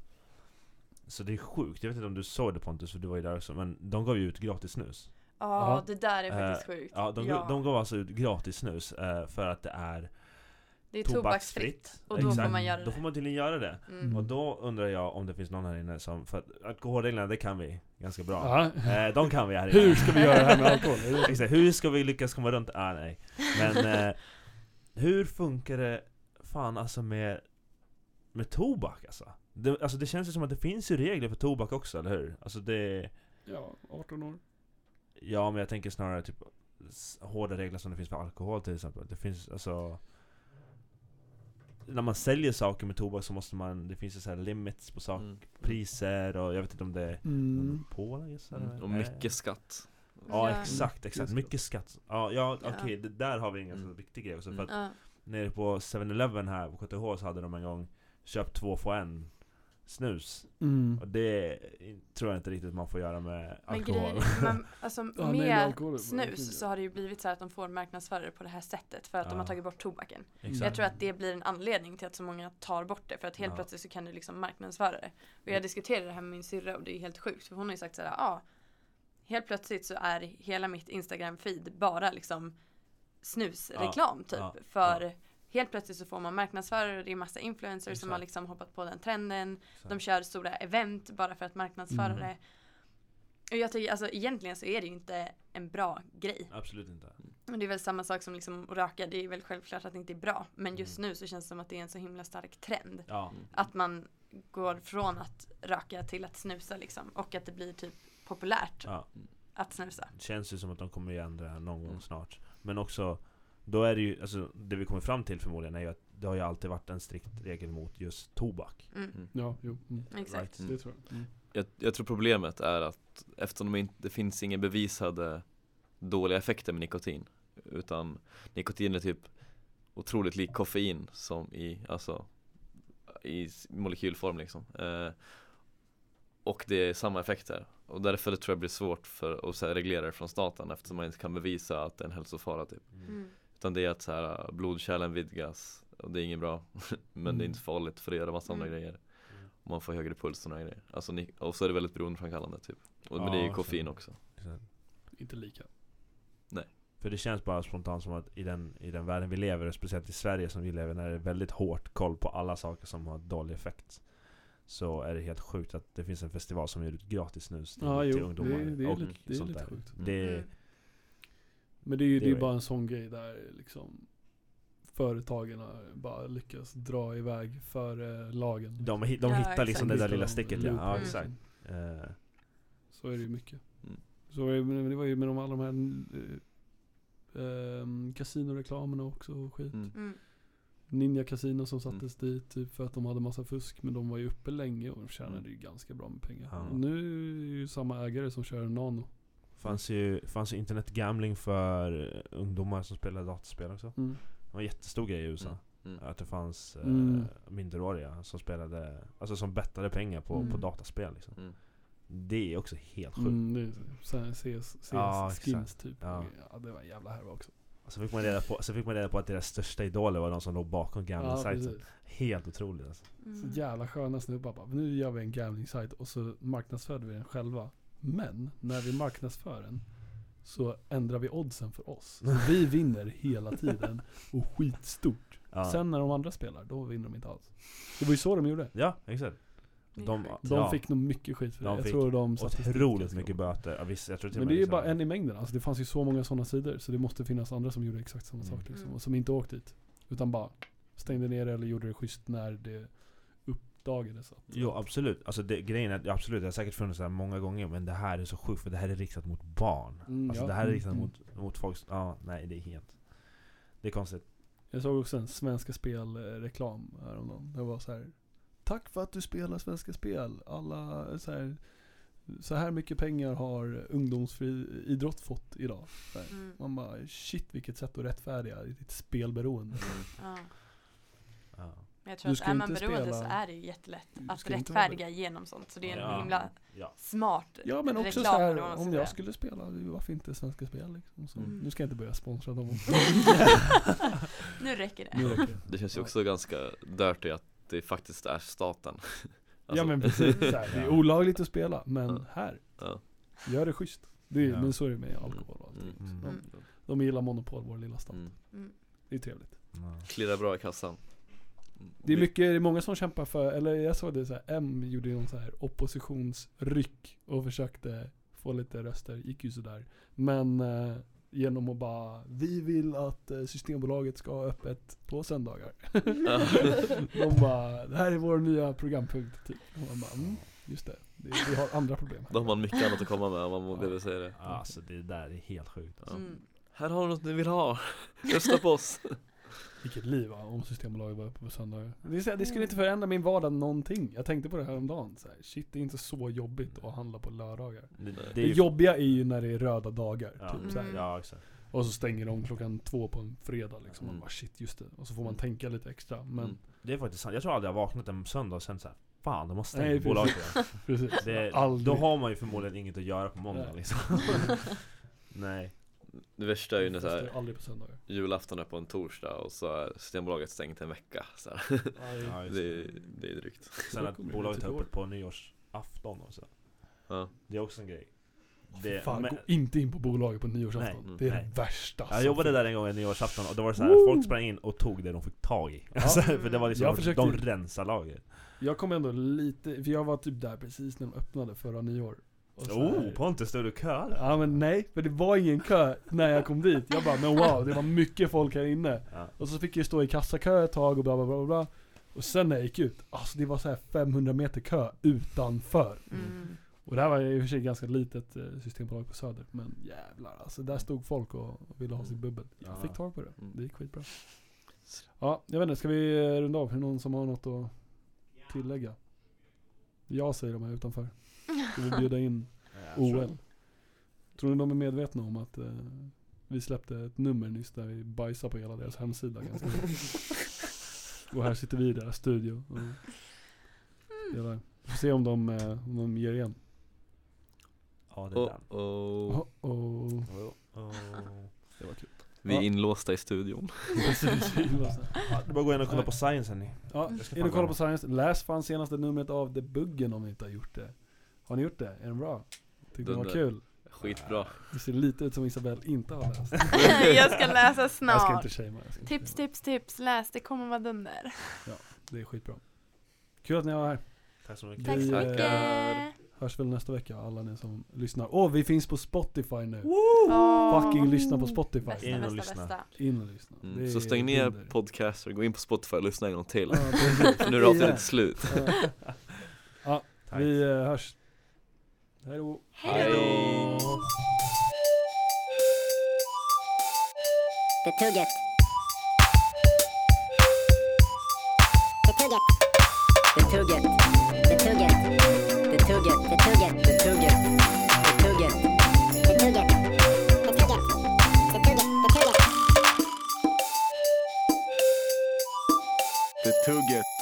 Så det är sjukt, jag vet inte om du såg det Pontus, för du var ju där också, men de gav ju ut gratis snus. Ja, Ja. det där är faktiskt Eh, sjukt. Ja, de, de gav alltså ut gratis snus eh, för att det är det är tobaksfritt. tobaksfritt. Och då får man göra Då det. får man tydligen göra det. Mm. Och då undrar jag om det finns någon här inne som, för att alkoholreglerna det kan vi ganska bra. Ja. Eh, de kan vi här inne. Hur ska vi göra det här med alkohol? Exakt, hur ska vi lyckas komma runt? Ah, nej. Men eh, hur funkar det fan alltså med, med tobak alltså? Det, alltså det känns ju som att det finns ju regler för tobak också, eller hur? Alltså det, Ja, 18 år. ja men jag tänker snarare typ hårda regler som det finns för alkohol till exempel. Det finns alltså när man säljer saker med tobak så måste man, det finns ju så här limits på saker, Mm. priser och jag vet inte om det är Mm. monopol. Mm. Och mycket skatt Ja Ja. exakt, exakt. Mycket skatt. Ja, ja Ja. okej, det där har vi en ganska Mm. viktig grej också. För Mm. att Ja. nere på 7-Eleven här på KTH så hade de en gång Köp två få en snus. Mm. Och det tror jag inte riktigt man får göra med Men alkohol. grejen, men, alltså Ja, nej, med med alkohol snus så har det ju blivit så här att de får marknadsföra det på det här sättet för att de Ja. har tagit bort tobaken. Exakt. Jag tror att det blir en anledning till att så många tar bort det för att helt Ja. plötsligt så kan du liksom marknadsföra det. Och jag diskuterade det här med min syrra och det är helt sjukt för hon har ju sagt såhär, ja ah, helt plötsligt så är hela mitt Instagram feed bara liksom snusreklam typ. ja, för helt plötsligt så får man marknadsföra det, det är massa influencers som har Exakt. liksom hoppat på den trenden. Exakt. De kör stora event bara för att marknadsföra Mm. det. Och jag tycker, alltså egentligen så är det ju inte en bra grej. Absolut inte. Och det är väl samma sak som liksom att röka, det är väl självklart att det inte är bra. Men just Mm. nu så känns det som att det är en så himla stark trend. Ja. Att man går från att röka till att snusa liksom. Och att det blir typ populärt ja. att snusa. Det känns ju som att de kommer ju ändra någon gång Mm. snart. Men också, då är det ju, alltså det vi kommer fram till förmodligen är ju att det har ju alltid varit en strikt regel mot just tobak. Mm. Ja, jo. Mm. Exakt. Right. Mm. Det tror jag. Mm. jag, jag tror problemet är att eftersom det inte det finns inga bevisade dåliga effekter med nikotin Utan nikotin är typ otroligt lik koffein som i, alltså i molekylform liksom eh, Och det är samma effekter och därför tror jag det blir svårt för att så här, reglera det från staten eftersom man inte kan bevisa att det är en hälsofara typ Mm. Utan det är att så här, blodkärlen vidgas och det är inget bra Men det är Mm. inte farligt för det gör massa andra Mm. grejer och man får högre puls och sådana grejer Alltså och så är det väldigt beroendeframkallande typ och, Men det är ju Ja, koffein så- också Så- Inte lika. För det känns bara spontant som att i den, i den världen vi lever, och speciellt i Sverige som vi lever, när det är väldigt hårt koll på alla saker som har dålig effekt. Så är det helt sjukt att det finns en festival som ger ut gratis snus till, Ja till jo, det, ungdomar är- det är och lite, det är sånt lite där. sjukt. Det, Mm. Men det är ju Det är bara en sån grej där liksom företagen bara lyckas dra iväg för lagen. de, de Ja, hittar exakt. liksom det där lilla sticket ja, ja loopholes. exakt Eh, Så är det ju mycket. Mm. Så är det, men det var ju med de, alla de här eh, ehm, kasinoreklamerna också och skit. Mm. Mm. Ninja Casino som sattes dit typ för att de hade massa fusk men de var ju uppe länge och de tjänade Mm. ju ganska bra med pengar. Ja. Nu är det ju samma ägare som kör Nano. Fanns ju, fanns ju internetgambling för ungdomar som spelar dataspel också Mm. Det var en jättestor grej i USA Mm. Mm. Att det fanns eh, Mm. minderåriga som spelade, alltså som bettade pengar på, Mm. på dataspel liksom. Mm. Det är också helt sjukt. Mm, det är så här CS, CS Ja, skins exakt. typ. Ja. Ja. det var en jävla härva också. Så fick, man reda på, så fick man reda på att deras största idoler var de som låg bakom Ja, gambling precis. sajten Helt otroligt alltså. Mm. Så jävla sköna snubbar bara, nu gör vi en gambling site och så marknadsför vi den själva. Men när vi marknadsför den så ändrar vi oddsen för oss. Så vi vinner hela tiden och skitstort. Ja, Sen när de andra spelar, då vinner de inte alls. Det var ju så de gjorde. ja exakt. De. De ja, fick nog mycket skit för det. De jag tror de otroligt mycket böter. Ja, visst, jag tror till Men det är ju bara en i mängden. Alltså det fanns ju så många sådana sidor. Så det måste finnas andra som gjorde exakt samma Mm. sak liksom. Och som inte åkt dit. Utan bara stängde ner eller gjorde det schysst när det uppdagades. Att, Jo absolut, alltså det, grejen är, absolut det har säkert funnits det här många gånger men det här är så sjukt för det här är riktat mot barn Mm, Alltså ja. det här är Mm, riktat mm. mot, mot folk, ja nej det är helt Det är konstigt Jag såg också en Svenska Spel-reklam häromdagen. Det var så här. Tack för att du spelar Svenska Spel. Alla så här, så här mycket pengar har ungdomsfri idrott fått idag. Mm. Man bara shit vilket sätt att rättfärdiga ditt spelberoende. Ja. ja. Men jag tror Du att är man inte beroende spela- så är det ju jättelätt att rättfärdiga genom sånt. Så det är en Ja. himla ja. smart Ja men också så här, om jag skulle spela, varför inte Svenska Spel liksom? Så, Mm. Nu ska jag inte börja sponsra dem. Nu räcker det. nu räcker det. Det känns ju Ja. också ganska dirty att det faktiskt är staten ja Alltså, men precis, så här, det är olagligt att spela, men Ja. här, ja. gör det schysst. Det är, Ja. Men så är det med alkohol och allting. Mm. Mm. Mm. De gillar monopol, vår lilla stat. Mm. Mm. Det är trevligt. Ja. Klirrar bra i kassan Det är mycket, det är många som kämpar för, eller jag såg det så här, M gjorde ju någon så här oppositionsryck och försökte få lite röster, gick ju sådär. Men eh, genom att bara, vi vill att eh, Systembolaget ska ha öppet på söndagar. De bara, det här är vår nya programpunkt typ. Och man bara, mm, just det, det, vi har andra problem här. Då har man mycket annat att komma med om man Ja. vill säga det Alltså det där är helt sjukt Ja. Mm. Här har du något ni vill ha, rösta på oss Vilket liv va, om Systembolaget var uppe på söndagar. Det, så här, det skulle inte förändra min vardag någonting. Jag tänkte på det här om dagen. Så här, shit, det är inte så jobbigt att handla på lördagar. Det, Det Det, är jobbiga är ju när det är röda dagar. ja. Typ, så här. Mm. ja exakt Och så stänger de klockan två på en fredag liksom. Man Mm. bara shit, just det. Och så får man Mm. tänka lite extra. Men Mm. Det är faktiskt sant, jag tror aldrig jag har vaknat en söndag och sen såhär Fan de har Nej, stängt bolaget precis. det. Då har man ju förmodligen inget att göra på måndag Nej. liksom Nej Det värsta är ju när så här, aldrig på söndagar. julafton är på en torsdag och så är Systembolaget stängt en vecka så här. Ja, det, är, det är drygt Sen att bolaget har år. öppet på nyårsafton också ja. Det är också en grej Det, Fan, men- gå inte in på bolaget på nyårsafton. Nej, det är nej. det värsta. Jag jobbade finns. där en gång en nyårsafton och då var det så här, folk sprang in och tog det de fick tag i alltså, För det var liksom, Jag försökte- de rensade lagret Jag kom ändå lite, för jag var typ där precis när de öppnade förra nyår. Och Oh, Pontus stod du kö där? Ja men nej, för det var ingen kö när jag kom dit. Jag bara, men wow, det var mycket folk här inne. Ja. Och så fick jag stå i kassakö ett tag och bla bla bla bla. Och sen när jag gick ut, alltså det var så här 500 meter kö utanför. Mm. Och det här var i och för sig ganska litet eh, systembolag på Söder. Men jävlar alltså, där stod folk och, och ville ha sitt bubbel. Jag Ja. fick tag på det. Mm. Det gick skitbra. Ja, jag vet inte, ska vi eh, runda av? Är det någon som har något att tillägga? Jag säger de här utanför. Ska vi bjuda in tror- OL? Tror ni de är medvetna om att eh, vi släppte ett nummer nyss där vi bajsar på hela deras hemsida ganska. Och här sitter vi i deras studio. Och delar. Vi får se om de, eh, om de ger igen. Ja det är Oh, den oh. Oh, oh. Oh, oh. Det var kul. Vi är Ja. inlåsta i studion Precis, vi var så här. Ja, Det är bara att gå in och kolla på science hörni Ja, Jag ska in fan och kolla kolla. på Science. Läs fan senaste numret av The Buggen om ni inte har gjort det. Har ni gjort det? Är den bra? Tyckte det Den var kul? Skitbra Det ser lite ut som Isabelle inte har läst. jag ska läsa Jag ska snart. inte shamea. jag ska inte Tips, shamea. tips, tips. Läs, det kommer vara dunder. Det är skitbra. Kul att ni var här. Tack så mycket. Tack så Vi, Tackar. mycket. Hörs väl nästa vecka alla ni som lyssnar. Åh, vi finns på Spotify nu. Åh. Fucking lyssna på Spotify. Bästa, In och lyssna. bästa. In och lyssna. Det Mm. Så stäng ner podcaster, gå in på Spotify och lyssna en gång till. Ja, nu är avsnittet slut. Ja, Tack. vi eh, hörs. Hej då. Hej då. Det tugget. Det tugget. Det tugget. Det tugget. Det tugget. Det tugget. Det tugget. Det tugget. Det tugget. Det tugget. Det tugget. Det tugget. Det tugget.